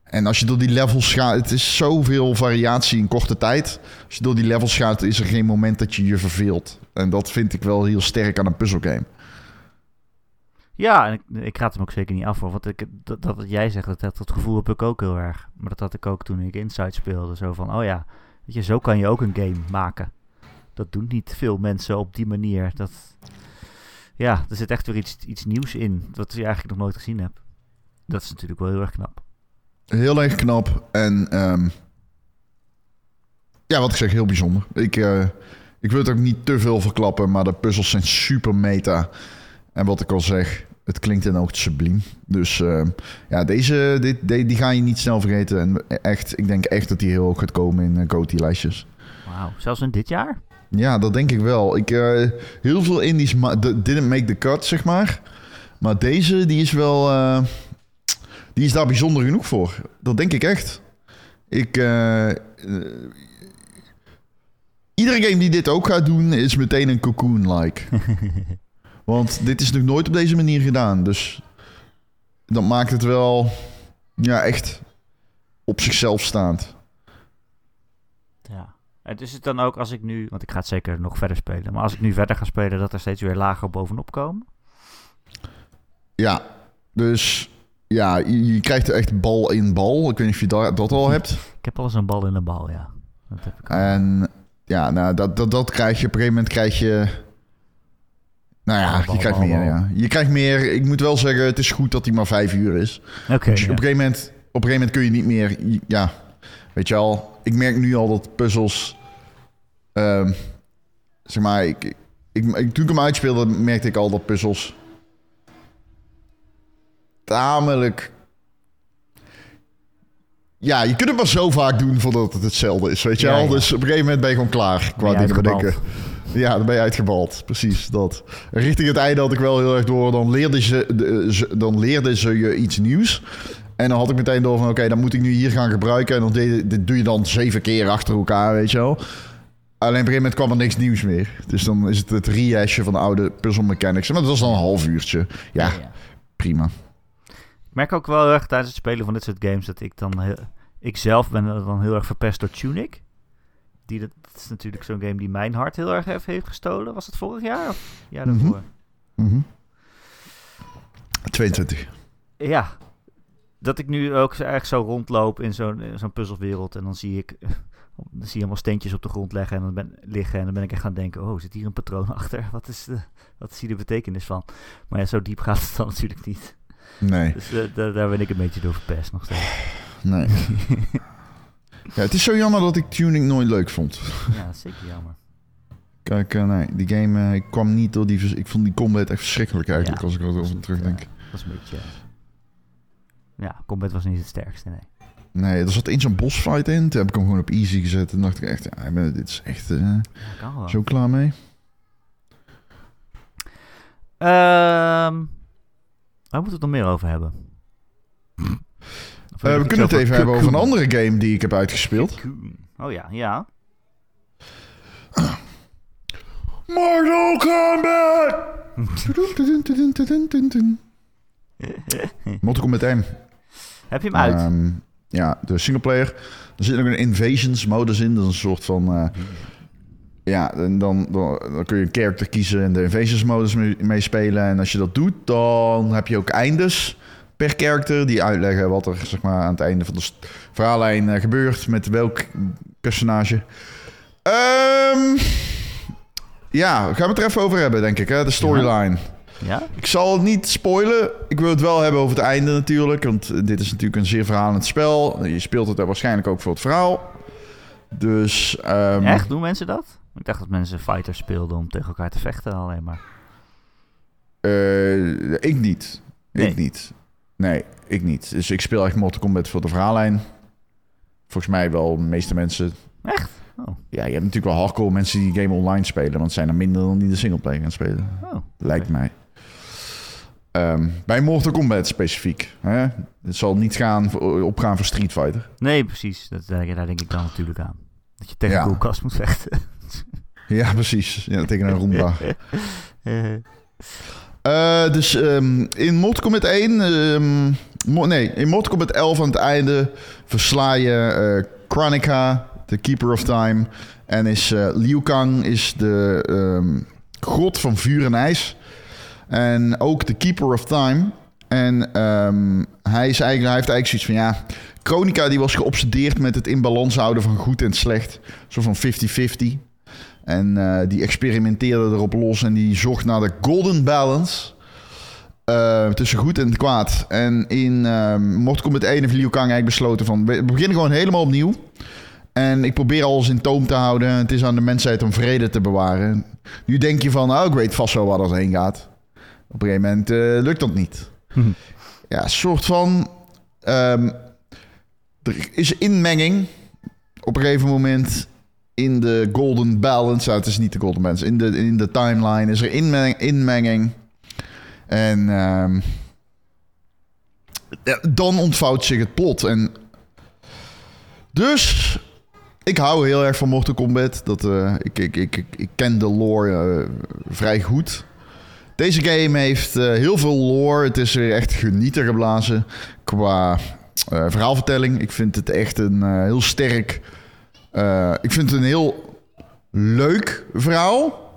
En als je door die levels gaat, het is zoveel variatie in korte tijd. Als je door die levels gaat, is er geen moment dat je je verveelt. En dat vind ik wel heel sterk aan een puzzelgame. Ja, en ik, ik raad hem ook zeker niet af hoor. Want ik, dat, jij zegt, dat, dat, dat gevoel heb ik ook heel erg. Maar dat had ik ook toen ik Inside speelde. Zo van, oh ja, weet je, zo kan je ook een game maken. Dat doen niet veel mensen op die manier. Dat, ja, er zit echt weer iets, iets nieuws in. Wat je eigenlijk nog nooit gezien hebt. Dat is natuurlijk wel heel erg knap. Heel erg knap. En ehm, ja, wat ik zeg, heel bijzonder. Ik, eh, ik wil het ook niet te veel verklappen, maar de puzzels zijn super meta. En wat ik al zeg, het klinkt in ook subliem. Dus ehm, ja, deze dit, die, die ga je niet snel vergeten. En echt, ik denk echt dat die heel hoog gaat komen in uh, GOTY-lijstjes. Wauw, zelfs in dit jaar? Ja, dat denk ik wel. Ik, eh, heel veel indies didn't make the cut, zeg maar. Maar deze, die is wel... eh, die is daar bijzonder genoeg voor. Dat denk ik echt. Ik... eh, iedere game die dit ook gaat doen, is meteen een cocoon-like. Want dit is nog nooit op deze manier gedaan. Dus dat maakt het wel... Ja, echt op zichzelf staand. En is het dan ook als ik nu, want ik ga het zeker nog verder spelen, maar als ik nu verder ga spelen, dat er steeds weer lager bovenop komen? Ja, dus ja, je, je krijgt er echt bal in bal. Ik weet niet of je dat, dat al hebt. Ik heb al eens een bal in een bal, ja. Dat heb ik al. En ja, nou, dat, dat, dat krijg je. Op een gegeven moment krijg je... Nou ja, Bal, je krijgt bal, meer, bal. ja. Je krijgt meer. Ik moet wel zeggen, het is goed dat hij maar vijf uur is. Oké. Dus ja. op, een gegeven moment, op een gegeven moment kun je niet meer... Ja, weet je al. Ik merk nu al dat puzzels... Ehm, zeg maar, ik, ik, ik, toen ik hem uitspeelde, merkte ik al dat puzzels tamelijk... Ja, je kunt het maar zo vaak doen voordat het hetzelfde is, weet je Ja, wel? ja. Dus op een gegeven moment ben je gewoon klaar qua dingen bedenken. Ja, dan ben je uitgebald. Precies, dat. Richting het einde had ik wel heel erg door. Dan leerden ze, dan leerden ze je iets nieuws. En dan had ik meteen door van... Oké, dan moet ik nu hier gaan gebruiken. En dan deed, dit doe je dan zeven keer achter elkaar, weet je wel. Alleen op een gegeven moment kwam er niks nieuws meer. Dus dan is het het rehashen van de oude puzzle mechanics. Maar dat was dan een half uurtje. Ja, ja. prima. Ik merk ook wel erg tijdens het spelen van dit soort games dat ik dan... Heel, ik zelf ben dan heel erg verpest door Tunic. Die, dat, is natuurlijk zo'n game die mijn hart heel erg heeft, heeft gestolen. Was het vorig jaar of jaar Mhm. daarvoor? Mhm. 22. Ja. Dat ik nu ook zo- eigenlijk zo rondloop in zo'n zo'n puzzelwereld. En dan zie ik... Dan zie je allemaal steentjes op de grond leggen en dan ben, liggen. En dan ben ik echt gaan denken... Oh, zit hier een patroon achter? Wat is, de, wat is hier de betekenis van? Maar ja, zo diep gaat het dan natuurlijk niet. Nee, Dus eh, daar- daar ben ik een beetje door verpest nog steeds. nee. ja, het is zo jammer dat ik tuning nooit leuk vond. Ja, zeker jammer. Kijk, eh, nee, die game eh, ik kwam niet door die... Ik vond die combat echt verschrikkelijk eigenlijk, Ja, als ik erover terugdenk. Dat is een beetje... Ja, combat was niet het sterkste, nee. Nee, er zat in zo'n bossfight in. Toen heb ik hem gewoon op easy gezet. En dacht ik echt, ja, dit is echt eh, Ja, zo klaar mee. Ehm, waar moeten we het nog meer over hebben? Eh, we kunnen het even hebben over een andere game die ik heb uitgespeeld. Cocoon. Oh ja, ja. Mortal Kombat! Mortal Kombat 1. Heb je hem uit? Ehm, ja, de singleplayer. Er zit ook een invasions modus in. Dat is een soort van... eh, ja, en dan, dan, dan kun je een character kiezen en de invasions modus mee, mee spelen. En als je dat doet, dan heb je ook eindes per character die uitleggen wat er zeg maar, aan het einde van de verhaallijn eh, gebeurt met welk personage. Ehm, ja, gaan we het er even over hebben, denk ik, hè? de storyline. ja? Ik zal het niet spoilen. Ik wil het wel hebben over het einde natuurlijk. Want eh, dit is natuurlijk een zeer verhalend spel. Je speelt het er waarschijnlijk ook voor het verhaal. Dus... ehm, Echt? Doen mensen dat? Ik dacht dat mensen fighters speelden om tegen elkaar te vechten alleen maar. eh, ik niet. Nee. Ik niet. Nee, ik niet. Dus ik speel echt Mortal Kombat voor de verhaallijn. Volgens mij wel de meeste mensen... Echt? Oh. Ja, je hebt natuurlijk wel hardcore mensen die game online spelen. Want het zijn er minder dan die de singleplayer gaan spelen. oh. Lijkt mij. Ehm, bij Mortal Kombat specifiek. Hè? Het zal niet gaan opgaan voor Street Fighter. Nee, precies. Dat, daar, daar denk ik dan natuurlijk aan. Dat je tegen Ja. een koelkast moet vechten. Ja, precies. Ja, tegen een Roomba. Eh, Eh, dus ehm, in Mortal Kombat 1... ehm, mo- nee, in Mortal Kombat 11 aan het einde... versla je eh Chronica, de Keeper of Time. En is Liu Kang is de ehm, god van vuur en ijs. En ook de Keeper of Time. En ehm, hij, is eigenlijk, hij heeft eigenlijk zoiets van... ja, Chronica die was geobsedeerd met het in balans houden van goed en slecht. Zo van 50-50. En eh, die experimenteerde erop los en die zocht naar de golden balance. eh, tussen goed en kwaad. En in ehm Mortal Kombat 1 heeft Liu Kang eigenlijk besloten van... we beginnen gewoon helemaal opnieuw. En ik probeer alles in toom te houden. Het is aan de mensheid om vrede te bewaren. Nu denk je van, oh, weet vast wel waar dat heen gaat. Op een gegeven moment eh, lukt dat niet. Ja, een soort van... ehm, er is inmenging. Op een gegeven moment in de golden balance. Nou, het is niet de golden balance. In de, in de timeline is er inmeng- inmenging. En ehm, ja, dan ontvouwt zich het plot. En dus ik hou heel erg van Mortal Kombat. Dat, ik, ik, ik, ik, ik ken de lore eh, vrij goed. Deze game heeft eh, heel veel lore. Het is weer echt genieten geblazen qua eh, verhaalvertelling. Ik vind het echt een eh, heel sterk... ik vind het een heel leuk verhaal.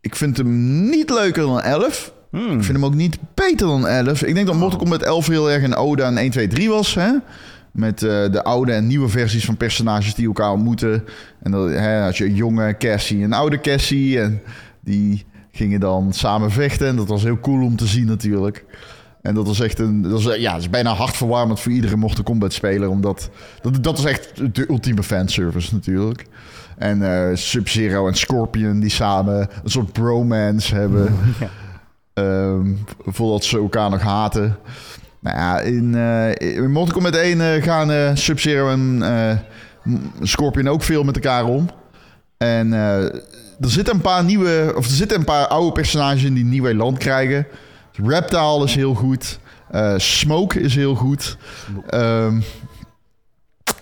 Ik vind hem niet leuker dan 11. hmm. Ik vind hem ook niet beter dan 11. Ik denk dat Mortal Kombat 11 heel erg een ode aan 1, 2, 3 was. Hè? Met de oude en nieuwe versies van personages die elkaar ontmoeten. En dat, hè, als je een jonge Cassie en een oude Cassie. En die gingen dan samen vechten. En dat was heel cool om te zien natuurlijk. En dat was echt een, dat is, ja, dat is bijna hartverwarmend voor iedere Mortal Kombat speler. Omdat dat, dat is echt de ultieme fanservice natuurlijk. En eh, Sub-Zero en Scorpion die samen een soort bromance hebben. Ja. Ehm, voordat ze elkaar nog haten. Nou ja, in, eh in Mortal Kombat 1 eh, gaan Sub-Zero en Scorpion ook veel met elkaar om. En er zitten een paar nieuwe, of er zitten een paar oude personages in die een nieuw land krijgen. Reptile is heel goed. Eh, Smoke is heel goed. Ehm,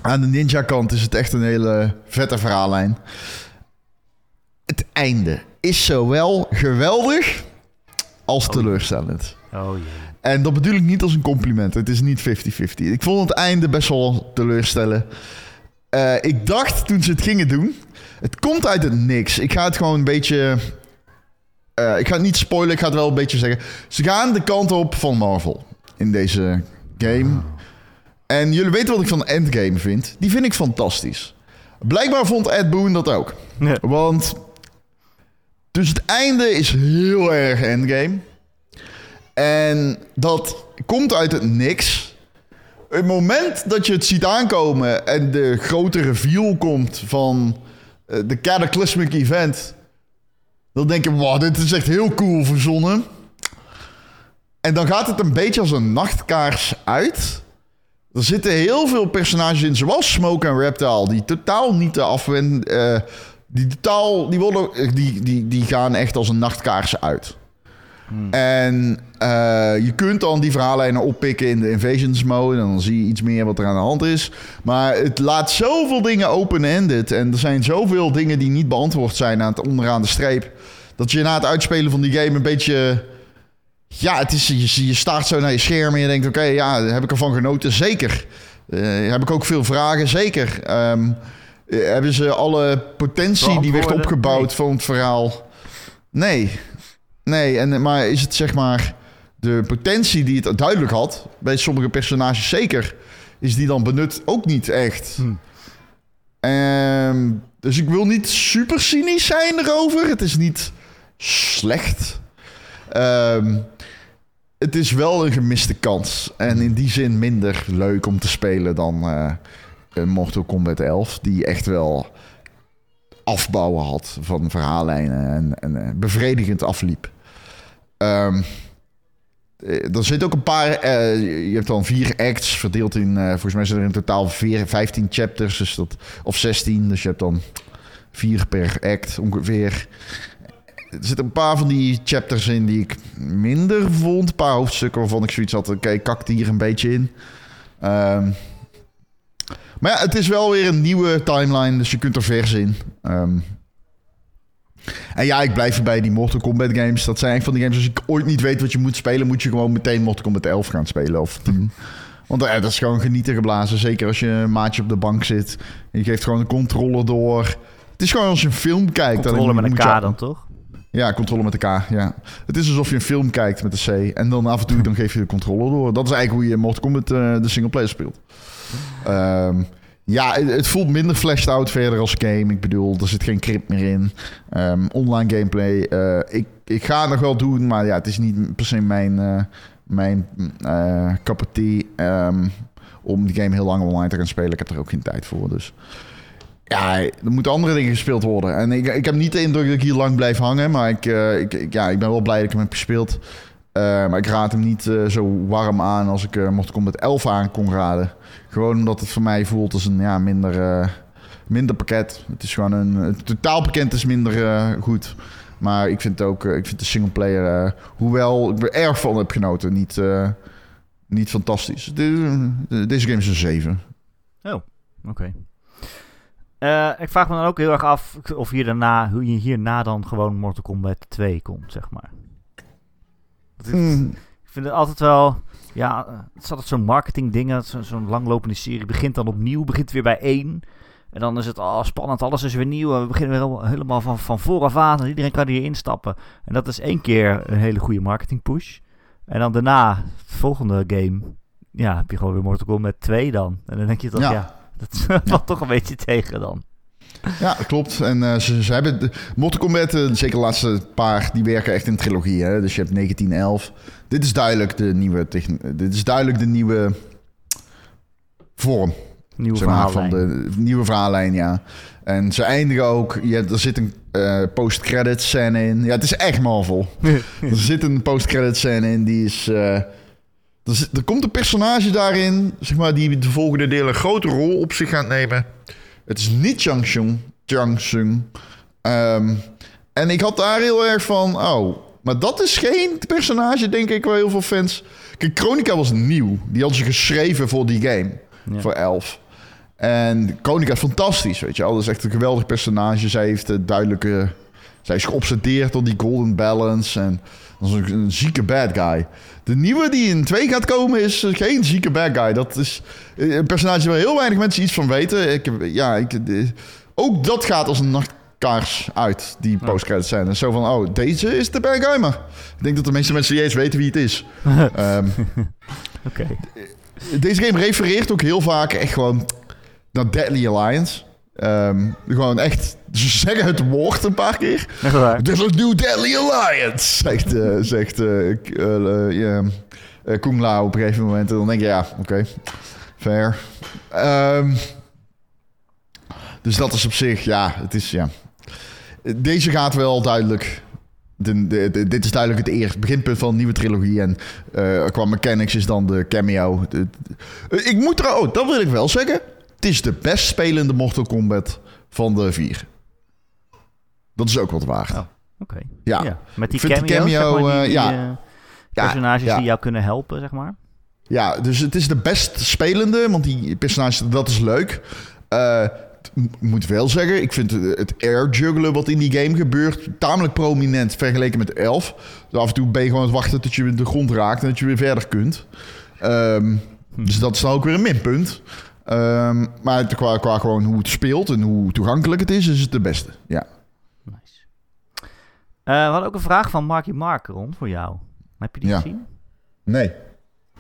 aan de ninja kant is het echt een hele vette verhaallijn. Het einde is zowel geweldig als teleurstellend. Oh jee. En dat bedoel ik niet als een compliment. Het is niet 50-50. Ik vond het einde best wel teleurstellen. Eh, ik dacht toen ze het gingen doen... Het komt uit het niks. Ik ga het gewoon een beetje... eh, ik ga het niet spoilen, ik ga het wel een beetje zeggen. Ze gaan de kant op van Marvel in deze game. En jullie weten wat ik van Endgame vind. Die vind ik fantastisch. Blijkbaar vond Ed Boon dat ook. Ja. Want... Dus het einde is heel erg Endgame. En dat komt uit het niks. Het moment dat je het ziet aankomen en de grote reveal komt van de Cataclysmic Event, dan denk je, wow, dit is echt heel cool verzonnen. En dan gaat het een beetje als een nachtkaars uit. Er zitten heel veel personages in, zoals Smoke en Reptile, die totaal niet te afwenden. eh, die totaal, die, worden, die, die, die gaan echt als een nachtkaars uit. En eh, je kunt dan die verhaallijnen oppikken in de Invasions mode. En dan zie je iets meer wat er aan de hand is. Maar het laat zoveel dingen open-ended. En er zijn zoveel dingen die niet beantwoord zijn aan het onderaan de streep. Dat je na het uitspelen van die game een beetje. Ja, het is, je, je staart zo naar je scherm en je denkt: oké, ja, heb ik ervan genoten? Zeker. Eh, heb ik ook veel vragen? Zeker. Ehm, eh, hebben ze alle potentie die werd opgebouwd Nee. van het verhaal? Nee. Nee, en, maar is het zeg maar de potentie die het duidelijk had, bij sommige personages zeker, is die dan benut ook niet echt. Hm. Ehm, dus ik wil niet super cynisch zijn erover. Het is niet slecht. Ehm, het is wel een gemiste kans. En in die zin minder leuk om te spelen dan een Mortal Kombat 11. Die echt wel afbouwen had van verhaallijnen en, en eh, bevredigend afliep. Eh, er zitten ook een paar. eh, je hebt dan vier acts verdeeld in. eh, volgens mij zijn er in totaal vier, 15 chapters. Dus dat, of 16. Dus je hebt dan vier per act ongeveer. Er zitten een paar van die chapters in die ik minder vond. Een paar hoofdstukken waarvan ik zoiets had. Oké, kakt hier een beetje in. Ehm, maar ja, het is wel weer een nieuwe timeline. Dus je kunt er vers in. Ehm, en ja, ik blijf erbij die Mortal Kombat games. Dat zijn eigenlijk van die games. Als ik ooit niet weet wat je moet spelen, moet je gewoon meteen Mortal Kombat 11 gaan spelen. Of 10. Want eh, dat is gewoon genieten geblazen. Zeker als je een maatje op de bank zit. En je geeft gewoon de controller door. Het is gewoon als je een film kijkt. dan Controle met een K je- dan, toch? Ja, controle met de K, ja. Het is alsof je een film kijkt met de C. En dan af en toe dan geef je de controller door. Dat is eigenlijk hoe je Mortal Kombat uh, de singleplayer speelt. Ehm, ja, het, voelt minder fleshed out verder als game. Ik bedoel, er zit geen crypt meer in. Ehm, online gameplay. eh, ik, ik ga het nog wel doen, maar ja, het is niet per se mijn, eh mijn ehm, om die game heel lang online te gaan spelen. Ik heb er ook geen tijd voor, dus... Ja, er moeten andere dingen gespeeld worden. En ik, ik heb niet de indruk dat ik hier lang blijf hangen. Maar ik, ik- ja, ik ben wel blij dat ik hem heb gespeeld. Eh, maar ik raad hem niet eh, zo warm aan als ik uh, mocht Kombat 11 aan kon raden. Gewoon omdat het voor mij voelt als een ja, minder, eh, minder pakket. Het is gewoon een... Het totaalpakket is minder eh, goed. Maar ik vind ook... eh, ik vind de singleplayer... eh hoewel ik er erg van heb genoten. Niet, eh, niet fantastisch. De- de- deze game is een 7. Oké. Eh, ik vraag me dan ook heel erg af of hier daarna, hierna dan gewoon Mortal Kombat 2 komt, zeg maar. Hmm. Ik vind het altijd wel, ja, het is altijd zo'n marketing ding, zo- zo'n langlopende serie begint dan opnieuw, begint weer bij één. En dan is het oh, spannend, alles is weer nieuw. en We beginnen weer helemaal- van, van vooraf aan. En iedereen kan hier instappen. En dat is één keer een hele goede marketing push. En dan daarna, de volgende game, ja, heb je gewoon weer Mortal Kombat 2 dan. En dan denk je toch, Ja. ja, dat valt toch een beetje tegen dan. Ja, klopt. En eh, ze, ze hebben... De, Mortal Kombat, eh, zeker de laatste paar, die werken echt in trilogie. Hè? Dus je hebt 1911. Dit is duidelijk de nieuwe... Dit is duidelijk de nieuwe vorm. Nieuwe zeg maar, van de nieuwe verhaallijn, ja. En ze eindigen ook... Je, er zit een eh post-credit scène in. Ja, het is echt Marvel. er zit een post-credit scène in, die is... er, zit- er komt een personage daarin, zeg maar, die de volgende delen een grote rol op zich gaat nemen. Het is niet Chang Sung. Chang Sung. Ehm, en ik had daar heel erg van, oh, maar dat is geen personage, denk ik, waar heel veel fans... Kijk, Chronica was nieuw. Die hadden ze geschreven voor die game, Ja. voor 11. En Chronica is fantastisch, weet je wel. Dat is echt een geweldig personage. Zij heeft een duidelijke... Zij is geobsedeerd door die golden balance. En dat is een, een zieke bad guy. De nieuwe die in 2 gaat komen is eh, geen zieke bad guy. Dat is eh, een personage waar heel weinig mensen iets van weten. Ik, heb- ja, ik, eh, ook dat gaat als een nachtkaars uit, die postcredits zijn. En zo van, oh, deze is de bad guy, maar... Ik denk dat de meeste mensen niet eens weten wie het is. Ehm, Oké. deze game refereert ook heel vaak echt gewoon naar Deadly Alliance. Ehm, gewoon echt, ze zeggen het woord een paar keer. Waar. There's a new Deadly Alliance, zegt, eh, zegt Lao op een gegeven moment. En dan denk je, ja, oké, fair. Ehm, dus dat is op zich, ja, het is, ja. Deze gaat wel duidelijk... De, de, de- dit is duidelijk het eerste beginpunt van een nieuwe trilogie. En eh, qua mechanics is dan de cameo. Ik moet er... Oh, dat wil ik wel zeggen. Het is de best spelende Mortal Kombat van de vier. Dat is ook wat waard. Oh. Oké. Ja. Met die zeg cameo, maar, die, eh, die, ja. eh, Ja, personages ja. die jou kunnen helpen, zeg maar. Ja, dus het is de best spelende, want die personages, dat is leuk. M- moet wel zeggen, ik vind het, air juggelen wat in die game gebeurt tamelijk prominent vergeleken met 11. Dus af en toe ben je gewoon aan het wachten tot je de grond raakt en dat je weer verder kunt. Ehm, Dus dat is dan ook weer een minpunt. Ehm, maar qua, qua gewoon hoe het speelt en hoe toegankelijk het is, is het de beste. Ja. Eh, we hadden ook een vraag van Marky Mark, Ron, voor jou. Heb je die Ja. gezien? Nee.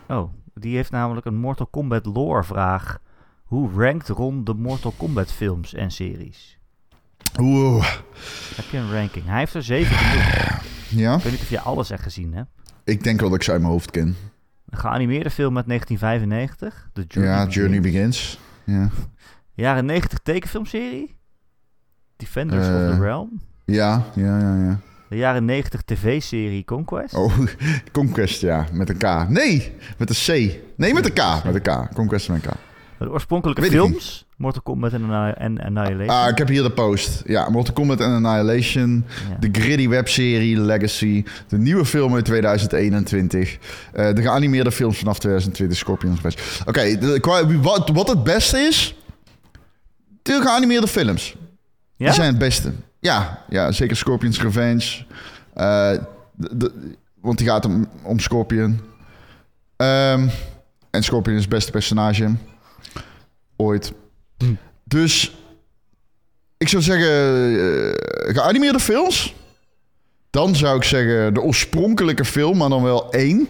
Oh, die heeft namelijk een Mortal Kombat lore vraag. Hoe rankt Ron de Mortal Kombat films en series? Oeh. Heb je een ranking? Hij heeft er zeven genoemd. Ja, Ik weet niet of je alles echt gezien hebt. ik denk wel dat ik ze uit mijn hoofd ken. Een geanimeerde film uit 1995. The Journey ja, Begins. Journey Begins. Ja. Jaren 90 tekenfilmserie. Defenders of Eh. the Realm. Ja, ja, ja, ja. De jaren 90 tv-serie Conquest. Oh, Conquest, ja. Met een K. Nee, met een C. Nee, met een K. Met een K. Conquest met een K. De oorspronkelijke Weet films. Mortal Kombat en, Anni- en Annihilation. Ah, ik heb hier de post. Ja, Mortal Kombat and Annihilation. Ja. De Gritty webserie Legacy. De nieuwe film uit 2021. eh, de geanimeerde films vanaf 2020. Scorpions Best. Oké, wat, wat het beste is... De geanimeerde films. Ja? Die zijn het beste. Ja, ja zeker Scorpion's Revenge. Eh, de- de- want die gaat om, om Scorpion. Ehm, en Scorpion is het beste personage. Ooit. Hm. Dus ik zou zeggen, eh, geanimeerde films. Dan zou ik zeggen de oorspronkelijke film, maar dan wel één.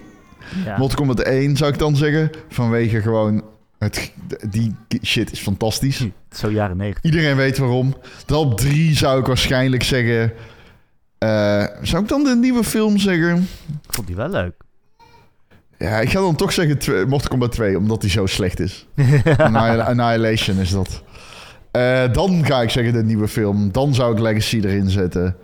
Ja. Mortal Kombat 1 zou ik dan zeggen. Vanwege gewoon, het, die shit is fantastisch. Zo jaren 90. Iedereen weet waarom. Dan op drie zou ik waarschijnlijk zeggen... eh, zou ik dan de nieuwe film zeggen? Ik vond die wel leuk. Ja, ik ga dan toch zeggen Mortal Kombat 2, omdat die zo slecht is. Annihil- Annihilation is dat. Eh, dan ga ik zeggen de nieuwe film. Dan zou ik Legacy erin zetten.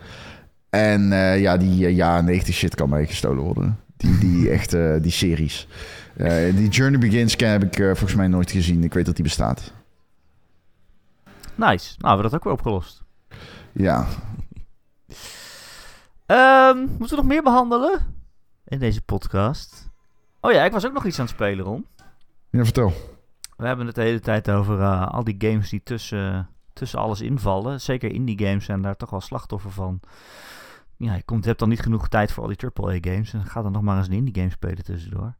En eh, ja, die jaren 90 shit kan mij gestolen worden. Die, die echt, eh, die series. Eh, die Journey Begins heb ik eh, volgens mij nooit gezien. Ik weet dat die bestaat. Nice. Nou, we dat ook weer opgelost. Ja. Ehm, moeten we nog meer behandelen in deze podcast? Oh ja, ik was ook nog iets aan het spelen, Ron. Ja, vertel. We hebben het de hele tijd over eh, al die games die tussen, tussen alles invallen. Zeker indie games zijn daar toch wel slachtoffer van. Ja, je, komt, je hebt dan niet genoeg tijd voor al die AAA-games. En ga dan nog maar eens een indie game spelen tussendoor.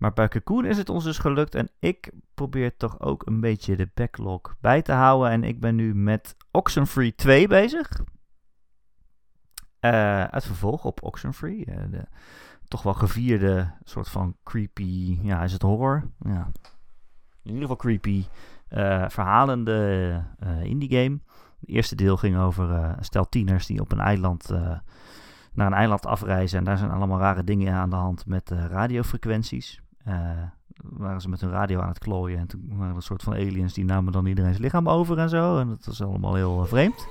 Maar bij Cocoon is het ons dus gelukt. En ik probeer toch ook een beetje de backlog bij te houden. En ik ben nu met Oxenfree 2 bezig. Eh het vervolg op Oxenfree. eh, de toch wel gevierde soort van creepy... Ja, is het horror? Ja. In ieder geval creepy, eh, verhalende indie game. Het eerste deel ging over uh, een stel tieners die op een eiland uh, naar een eiland afreizen. En daar zijn allemaal rare dingen aan de hand met uh, radiofrequenties. Waren ze met hun radio aan het klooien. En toen waren er een soort van aliens die namen dan iedereen's lichaam over en zo. En dat was allemaal heel vreemd.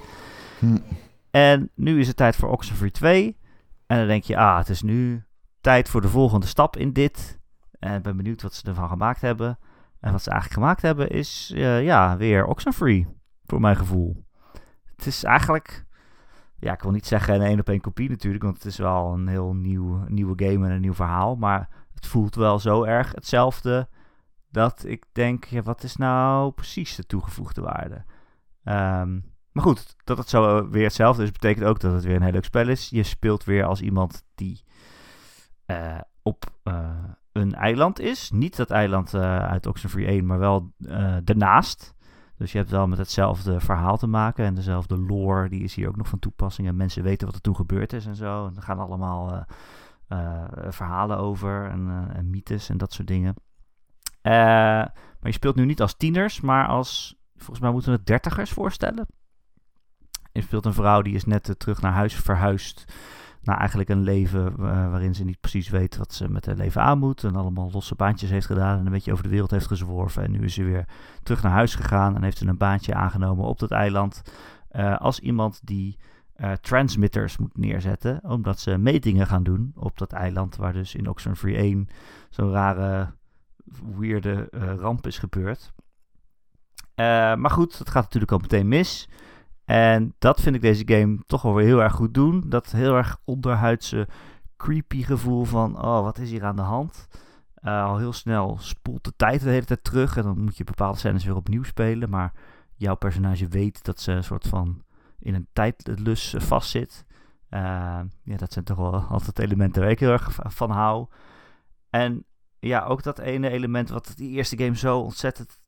Hm. En nu is het tijd voor Oxenfree 2. En dan denk je, ah, het is nu tijd voor de volgende stap in dit. En ik ben benieuwd wat ze ervan gemaakt hebben. En wat ze eigenlijk gemaakt hebben is, uh, ja, weer Oxenfree. Voor mijn gevoel. Het is eigenlijk, ja, ik wil niet zeggen een één op één kopie natuurlijk. Want het is wel een heel nieuw, nieuwe game en een nieuw verhaal. Maar het voelt wel zo erg hetzelfde. Dat ik denk, ja, wat is nou precies de toegevoegde waarde? Um, maar goed, dat het zo weer hetzelfde is, betekent ook dat het weer een heel leuk spel is. Je speelt weer als iemand die uh, op uh, een eiland is. Niet dat eiland uh, uit Oxenfree 1, maar wel daarnaast. Dus je hebt wel met hetzelfde verhaal te maken en dezelfde lore, die is hier ook nog van toepassing. En mensen weten wat er toen gebeurd is en zo. En er gaan allemaal verhalen over en, en, mythes en dat soort dingen. maar je speelt nu niet als tieners, maar als, volgens mij moeten we het dertigers voorstellen. Je speelt een vrouw die is net terug naar huis verhuisd. Naar eigenlijk een leven waarin ze niet precies weet wat ze met haar leven aan moet. En allemaal losse baantjes heeft gedaan en een beetje over de wereld heeft gezworven. En nu is ze weer terug naar huis gegaan en heeft ze een baantje aangenomen op dat eiland. Als iemand die uh, transmitters moet neerzetten. Omdat ze metingen gaan doen op dat eiland. Waar dus in Oxenfree 1 zo'n rare, weirde ramp is gebeurd. maar goed, het gaat natuurlijk al meteen mis. En dat vind ik deze game toch wel weer heel erg goed doen. Dat heel erg onderhuidse creepy gevoel van, oh, wat is hier aan de hand? Al heel snel spoelt de tijd de hele tijd terug en dan moet je bepaalde scènes weer opnieuw spelen. Maar jouw personage weet dat ze een soort van in een tijdlus vastzit. Uh, ja, dat zijn toch wel altijd elementen waar ik heel erg van hou. En ja, ook dat ene element wat die eerste game zo ontzettend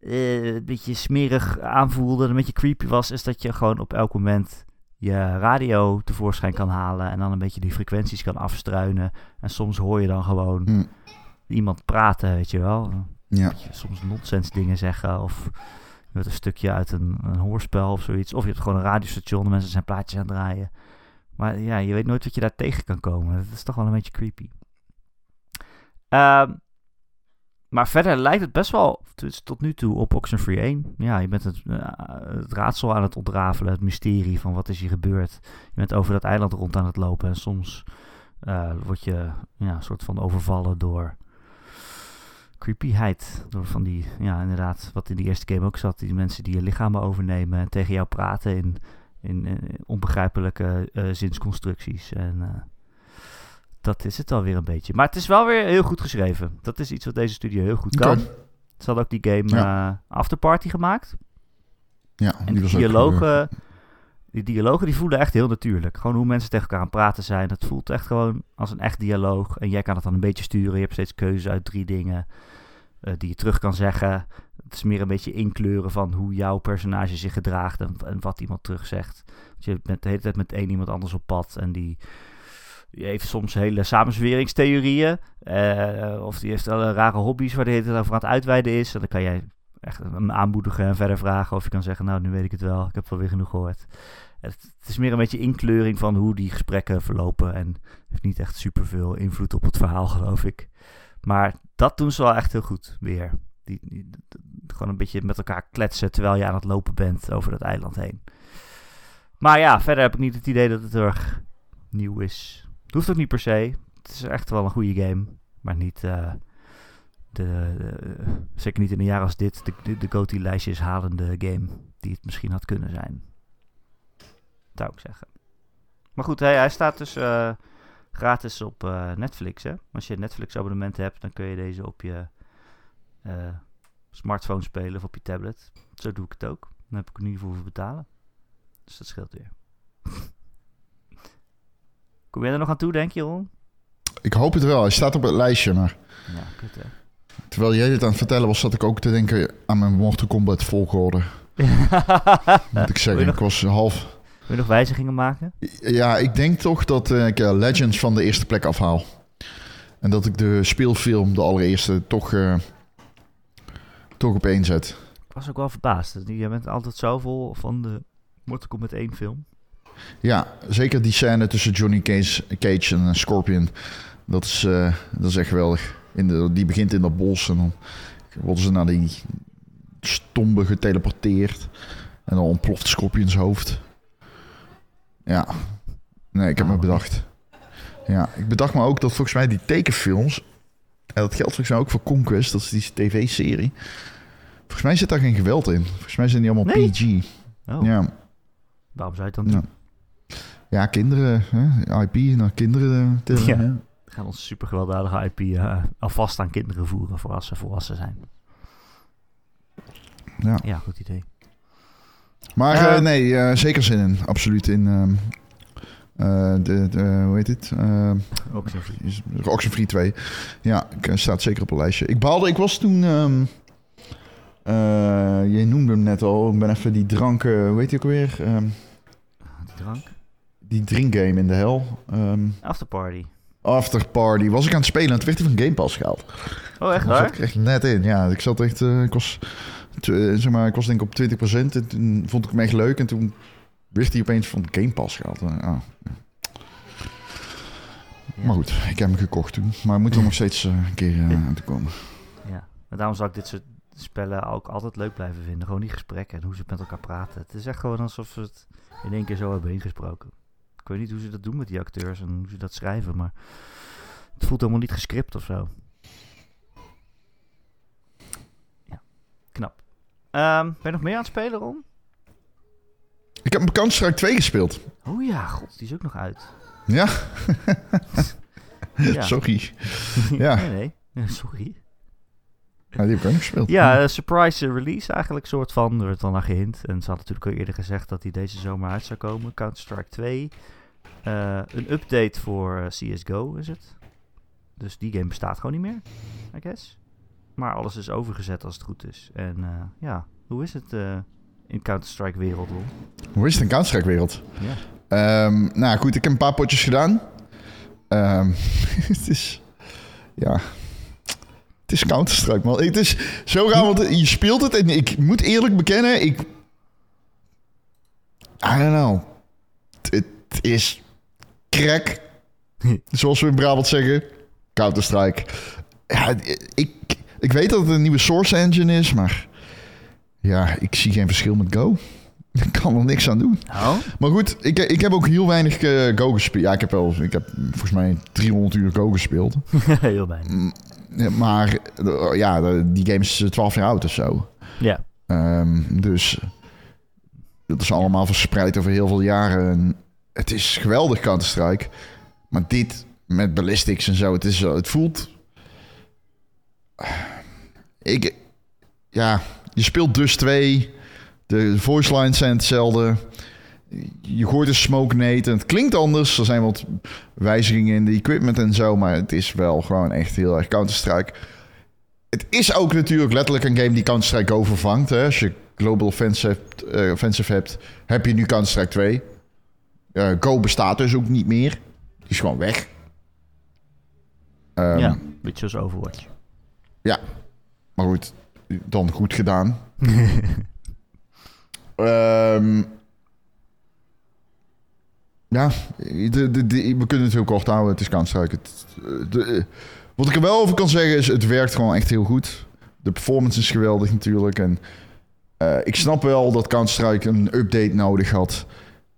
uh, een beetje smerig aanvoelde, een beetje creepy was, is dat je gewoon op elk moment je radio tevoorschijn kan halen en dan een beetje die frequenties kan afstruinen. En soms hoor je dan gewoon hm. iemand praten, weet je wel. Ja. Soms nonsens dingen zeggen of met een stukje uit een, een, hoorspel of zoiets. Of je hebt gewoon een radiostation en mensen zijn plaatjes aan het draaien. Maar ja, je weet nooit wat je daar tegen kan komen. Dat is toch wel een beetje creepy. Um, maar verder lijkt het best wel tot nu toe op Oxenfree 1. Ja, je bent het, uh, het, raadsel aan het ontrafelen, het mysterie van wat is hier gebeurd. Je bent over dat eiland rond aan het lopen en soms uh, word je ja, soort van overvallen door creepyheid. Door van die, ja inderdaad, wat in die eerste game ook zat. Die mensen die je lichamen overnemen en tegen jou praten in, in, in onbegrijpelijke uh, zinsconstructies. En dat is het alweer een beetje. Maar het is wel weer heel goed geschreven. Dat is iets wat deze studio heel goed kan. Okay. Ze hadden ook die game Ja. uh, Afterparty gemaakt. Ja, En die die dialogen, eh, die dialogen die voelen echt heel natuurlijk. Gewoon hoe mensen tegen elkaar aan het praten zijn. Dat voelt echt gewoon als een echt dialoog. En jij kan het dan een beetje sturen. Je hebt steeds keuzes uit drie dingen eh, die je terug kan zeggen. Het is meer een beetje inkleuren van hoe jouw personage zich gedraagt en, wat iemand terugzegt. Want je bent de hele tijd met één iemand anders op pad en die, die heeft soms hele samenzweringstheorieën. eh, of die heeft alle rare hobby's waar de hele tijd over aan het uitweiden is. En dan kan jij echt hem aanmoedigen en verder vragen. Of je kan zeggen, nou, nu weet ik het wel. Ik heb wel weer genoeg gehoord. Het, het is meer een beetje inkleuring van hoe die gesprekken verlopen. En heeft niet echt superveel invloed op het verhaal, geloof ik. Maar dat doen ze wel echt heel goed weer. Die, gewoon een beetje met elkaar kletsen terwijl je aan het lopen bent over dat eiland heen. Maar ja, verder heb ik niet het idee dat het erg nieuw is. Het hoeft ook niet per se. Het is echt wel een goede game. Maar niet, eh, de, zeker niet in een jaar als dit, de, de, de GOTY-lijstjes halende game die het misschien had kunnen zijn. Zou ik zeggen. Maar goed, hij, hij staat dus eh, gratis op eh, Netflix. Hè? Als je een Netflix-abonnement hebt, dan kun je deze op je eh, smartphone spelen of op je tablet. Zo doe ik het ook. Dan heb ik er niet voor hoeven betalen. Dus dat scheelt weer. Kom jij er nog aan toe, denk je, Ron? Ik hoop het wel. Hij staat op het lijstje, maar... Ja, kut hè. Terwijl jij dit aan het vertellen was, zat ik ook te denken aan mijn Mortal Kombat volgorde. Moet ik zeggen, ik was half... Wil je nog wijzigingen maken? Ja, ik denk toch dat eh, ik eh, Legends van de eerste plek afhaal. En dat ik de speelfilm, de allereerste, toch, eh, toch op één zet. Ik was ook wel verbaasd. Je bent altijd zo vol van de Mortal Kombat 1 film. Ja, zeker die scène tussen Johnny Cage, Cage en Scorpion. Dat is, dat is echt geweldig. In de, die begint in dat bos en dan worden ze naar die stombe geteleporteerd. En dan ontploft Scorpions hoofd. Ja. Nee, ik heb me bedacht. Ja, ik bedacht me ook dat volgens mij die tekenfilms... En dat geldt volgens mij ook voor Conquest, dat is die tv-serie. Volgens mij zit daar geen geweld in. Volgens mij zijn die allemaal Nee. PG. Oh, Ja. waarom zou je het dan doen? Ja. ja, kinderen, hè? IP naar kinderen. tillen, Ja. hè? Gaan ons super gewelddadige IP eh, alvast aan kinderen voeren voor als ze volwassen zijn. Ja. Ja, goed idee. Maar Eh, nee, eh, zeker zin in. Absoluut in ehm, eh, de, de, hoe heet het? Uh. Oxenfree 2. Ja, ik, staat zeker op een lijstje. Ik baalde, ik was toen... ehm eh, je noemde hem net al. Ik ben even die drank, hoe heet die ook? Ehm, Die drank. die drinkgame in de hel. Ehm Afterparty. After Party. Was ik aan het spelen en toen werd hij van Game Pass gehaald. Oh, echt zat waar? ik echt net in. Ja, ik zat echt... ik was... eh, zeg maar, ik was denk ik op 20% en toen vond ik hem echt leuk. En toen werd hij opeens van Game Pass gehaald. Eh, ah. Ja. Maar goed, ik heb hem gekocht toen. Maar ik moet er nog steeds eh, een keer eh, aan toe komen. Ja, maar daarom zou ik dit soort spellen ook altijd leuk blijven vinden. Gewoon die gesprekken en hoe ze met elkaar praten. Het is echt gewoon alsof ze het in één keer zo hebben ingesproken. Ik weet niet hoe ze dat doen met die acteurs en hoe ze dat schrijven, maar het voelt helemaal niet gescript of zo. Ja, Ehm, ben je nog meer aan het spelen, Ron? Ik heb Counter-Strike 2 gespeeld. Oh ja, god, die is ook nog uit. Ja, Ja. sorry. Ja. nee, nee. Sorry. Ja, die heb ik ook nog gespeeld. Ja, eh, surprise release eigenlijk, soort van. Er werd dan naar gehint. En ze had natuurlijk al eerder gezegd dat die deze zomer uit zou komen. Counter-Strike 2. Eh, een update voor eh, CSGO is het. Dus die game bestaat gewoon niet meer, I guess. Maar alles is overgezet als het goed is. En eh, ja, hoe is het eh, in Counter-Strike wereld? Hoe is het in Counter-Strike wereld? Ja. Ehm, nou goed, ik heb een paar potjes gedaan. Ehm, het is... Ja... Het is Counter-Strike, man. Het is zo raar, want je speelt het en ik moet eerlijk bekennen, ik... I don't know. Het het is crack. Zoals we in Brabant zeggen. Counter-Strike. Ja, ik, ik weet dat het een nieuwe Source Engine is, maar... Ja, ik zie geen verschil met Go. Ik kan er niks aan doen. Nou? Maar goed, ik, ik heb ook heel weinig eh, Go gespeeld. Ja, ik heb wel, ik heb volgens mij 300 uur Go gespeeld. Heel weinig. Ja, Maar eh, ja, die game is 12 jaar oud of zo. Ja. Ehm, dus dat is allemaal verspreid over heel veel jaren. En het is geweldig Counter-Strike. Maar dit met ballistics en zo, het, is, het voelt... Ik, ja, je speelt dus 2. De voice lines zijn hetzelfde. Je hoort een smoke nade en het klinkt anders. Er zijn wat wijzigingen in de equipment en zo. Maar het is wel gewoon echt heel erg Counter-Strike. Het is ook natuurlijk letterlijk een game die Counter-Strike Go vervangt. Hè? Als je Global Offensive, eh, offensive hebt, heb je nu Counter-Strike 2. Eh, Go bestaat dus ook niet meer. Die is gewoon weg. Ehm, ja, beetje als Overwatch. Maar goed, dan goed gedaan. Ehm, ja, de, de, de- we kunnen het heel kort houden. Het is eh, Wat ik er wel over kan zeggen is, het werkt gewoon echt heel goed. De performance is geweldig natuurlijk. En eh, ik snap wel dat Counter-Strike een update nodig had.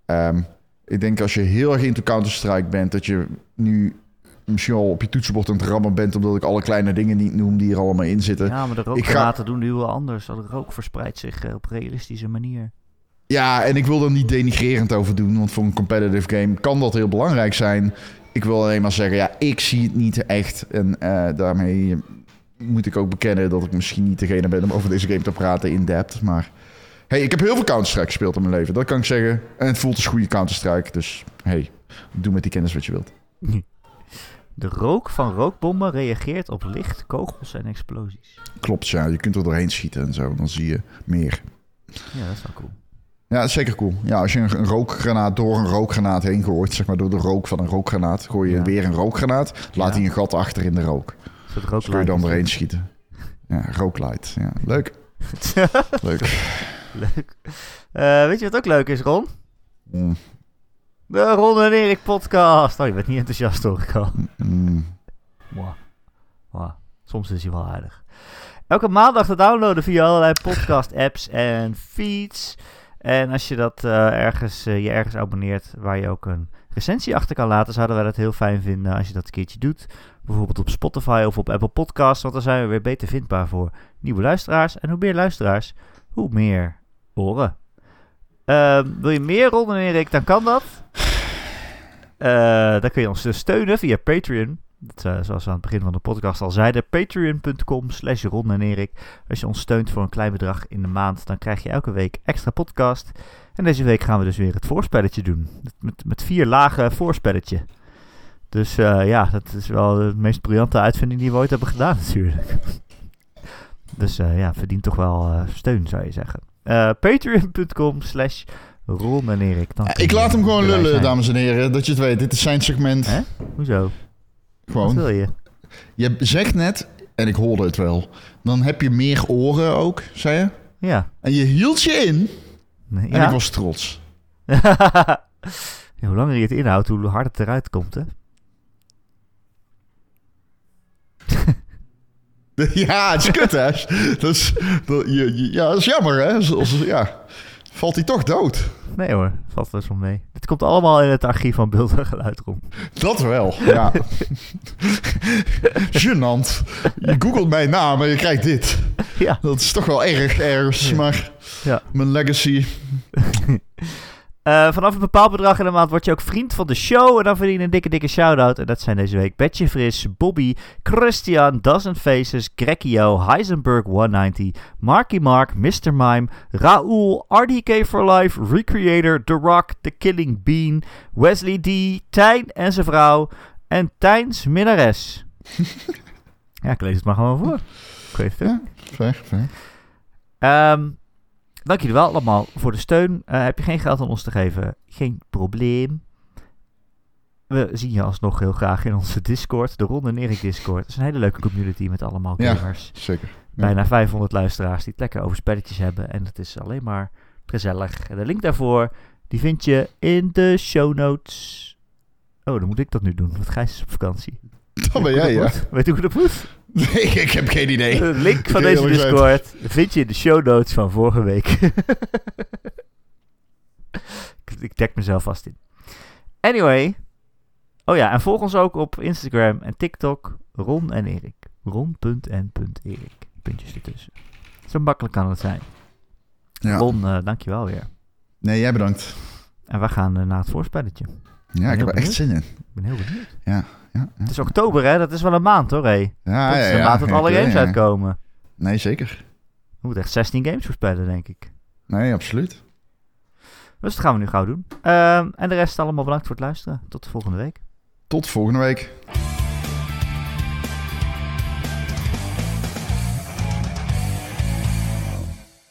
Ehm, ik denk als je heel erg into Counter-Strike bent, dat je nu misschien al op je toetsenbord aan het rammen bent, omdat ik alle kleine dingen niet noem die er allemaal in zitten. Ja, maar de ga- rookgranaten doen nu wel anders. De rook verspreidt zich eh, op realistische manier. Ja, en ik wil er niet denigrerend over doen, want voor een competitive game kan dat heel belangrijk zijn. Ik wil alleen maar zeggen, ja, ik zie het niet echt. En eh, daarmee moet ik ook bekennen dat ik misschien niet degene ben om over deze game te praten in depth. Maar hey, ik heb heel veel Counter-Strike gespeeld in mijn leven, dat kan ik zeggen. En het voelt als goede Counter-Strike, dus hey, doe met die kennis wat je wilt. De rook van rookbommen reageert op licht, kogels en explosies. Klopt, ja, je kunt er doorheen schieten en zo, dan zie je meer. Ja, dat is wel cool. Ja, dat is zeker cool. Ja, als je een, een rookgranaat door een rookgranaat heen gooit, zeg maar door de rook van een rookgranaat, gooi je Ja. weer een rookgranaat, laat Ja. hij een gat achter in de rook. Dat kun je dan doorheen schieten. Ja, rooklight. Ja, leuk. Leuk. leuk. Eh, weet je wat ook leuk is, Ron? Mm, De Ron en Erik podcast. Oh, je bent niet enthousiast hoor ik al. mm. Mwah. Soms is hij wel aardig. Elke maandag te downloaden via allerlei podcast apps en feeds. En als je dat eh, ergens, eh, je ergens abonneert waar je ook een recensie achter kan laten, zouden wij dat heel fijn vinden als je dat een keertje doet. Bijvoorbeeld op Spotify of op Apple Podcasts, want dan zijn we weer beter vindbaar voor nieuwe luisteraars. En hoe meer luisteraars, hoe meer oren. Ehm, wil je meer Ron en Erik, dan kan dat. Eh, dan kun je ons dus steunen via Patreon. Dat, eh, zoals we aan het begin van de podcast al zeiden. Patreon.com slash Ron en Erik. Als je ons steunt voor een klein bedrag in de maand, dan krijg je elke week extra podcast. En deze week gaan we dus weer het voorspelletje doen. Met, met vier lagen voorspelletje. Dus eh, ja, dat is wel de meest briljante uitvinding die we ooit hebben gedaan natuurlijk. Dus ja, verdient toch wel steun zou je zeggen. Patreon.com slash Ron en Erik. Dan kun Ik laat hem gewoon lullen, dames en heren. Dat je het weet. Dit is zijn segment. Hè? Hoezo? Wat Gewoon. wil je? Je zegt net, en ik hoorde het wel. Dan heb je meer oren ook, zei je. Ja. En je hield je in. Nee, En ja. ik was trots. Ja, hoe langer je het inhoudt, hoe harder het eruit komt, hè? Ja, het is kut, hè? Dat is, dat, je, je- ja, dat is jammer, hè? Als, ja, valt hij toch dood. Nee hoor, valt best wel mee. Dit komt allemaal in het archief van beeld en geluid rond. Dat wel, ja. Gênant. Je googelt mijn naam en je krijgt dit. Ja. Dat is toch wel erg ergens, maar Ja. mijn legacy. Eh, vanaf een bepaald bedrag in de maand word je ook vriend van de show. En dan verdien je een dikke, dikke shout-out. En dat zijn deze week Betje Fris, Bobby, Christian, Dozen Faces, Grekio, Heisenberg 190, Marky Mark, Mr. Mime, Raoul, RDK for Life, Recreator, The Rock, The Killing Bean, Wesley D, Tijn en zijn vrouw en Tijns minnares. ja, ik lees het maar gewoon voor. Ik weet het. Ja. Ehm, dank jullie wel allemaal voor de steun. Eh, heb je geen geld aan ons te geven? Geen probleem. We zien je alsnog heel graag in onze Discord, de Ron en Erik Discord. Het is een hele leuke community met allemaal Ja. gamers. Zeker. Bijna 500 luisteraars die het lekker over spelletjes hebben. En het is alleen maar gezellig. En de link daarvoor, die vind je in de show notes. Oh, dan moet ik dat nu doen, want Gijs is op vakantie. Dat ben jij, ja. Weet je hoe dat moet? Nee, ik heb geen idee. De link van deze. Discord vind je in de show notes van vorige week. ik, ik tag mezelf vast in. Anyway. Oh ja, en volg ons ook op Instagram en TikTok. Ron en Erik. Ron.n.erik. Puntjes ertussen. Zo makkelijk kan het zijn. Ja. Ron, eh, dankjewel weer. Nee, jij bedankt. En we gaan eh, naar het voorspelletje. Ja, ik heb er echt zin in. Ik ben heel benieuwd. Ja, ja. Het is oktober, hè? Dat is wel een maand, hoor, hé. Ja, dat is ja, de maand dat alle games uitkomen. Nee, zeker. We moeten echt 16 games voorspellen, denk ik. Nee, absoluut. Dus dat gaan we nu gauw doen. Ehm, en de rest allemaal bedankt voor het luisteren. Tot de volgende week. Tot volgende week.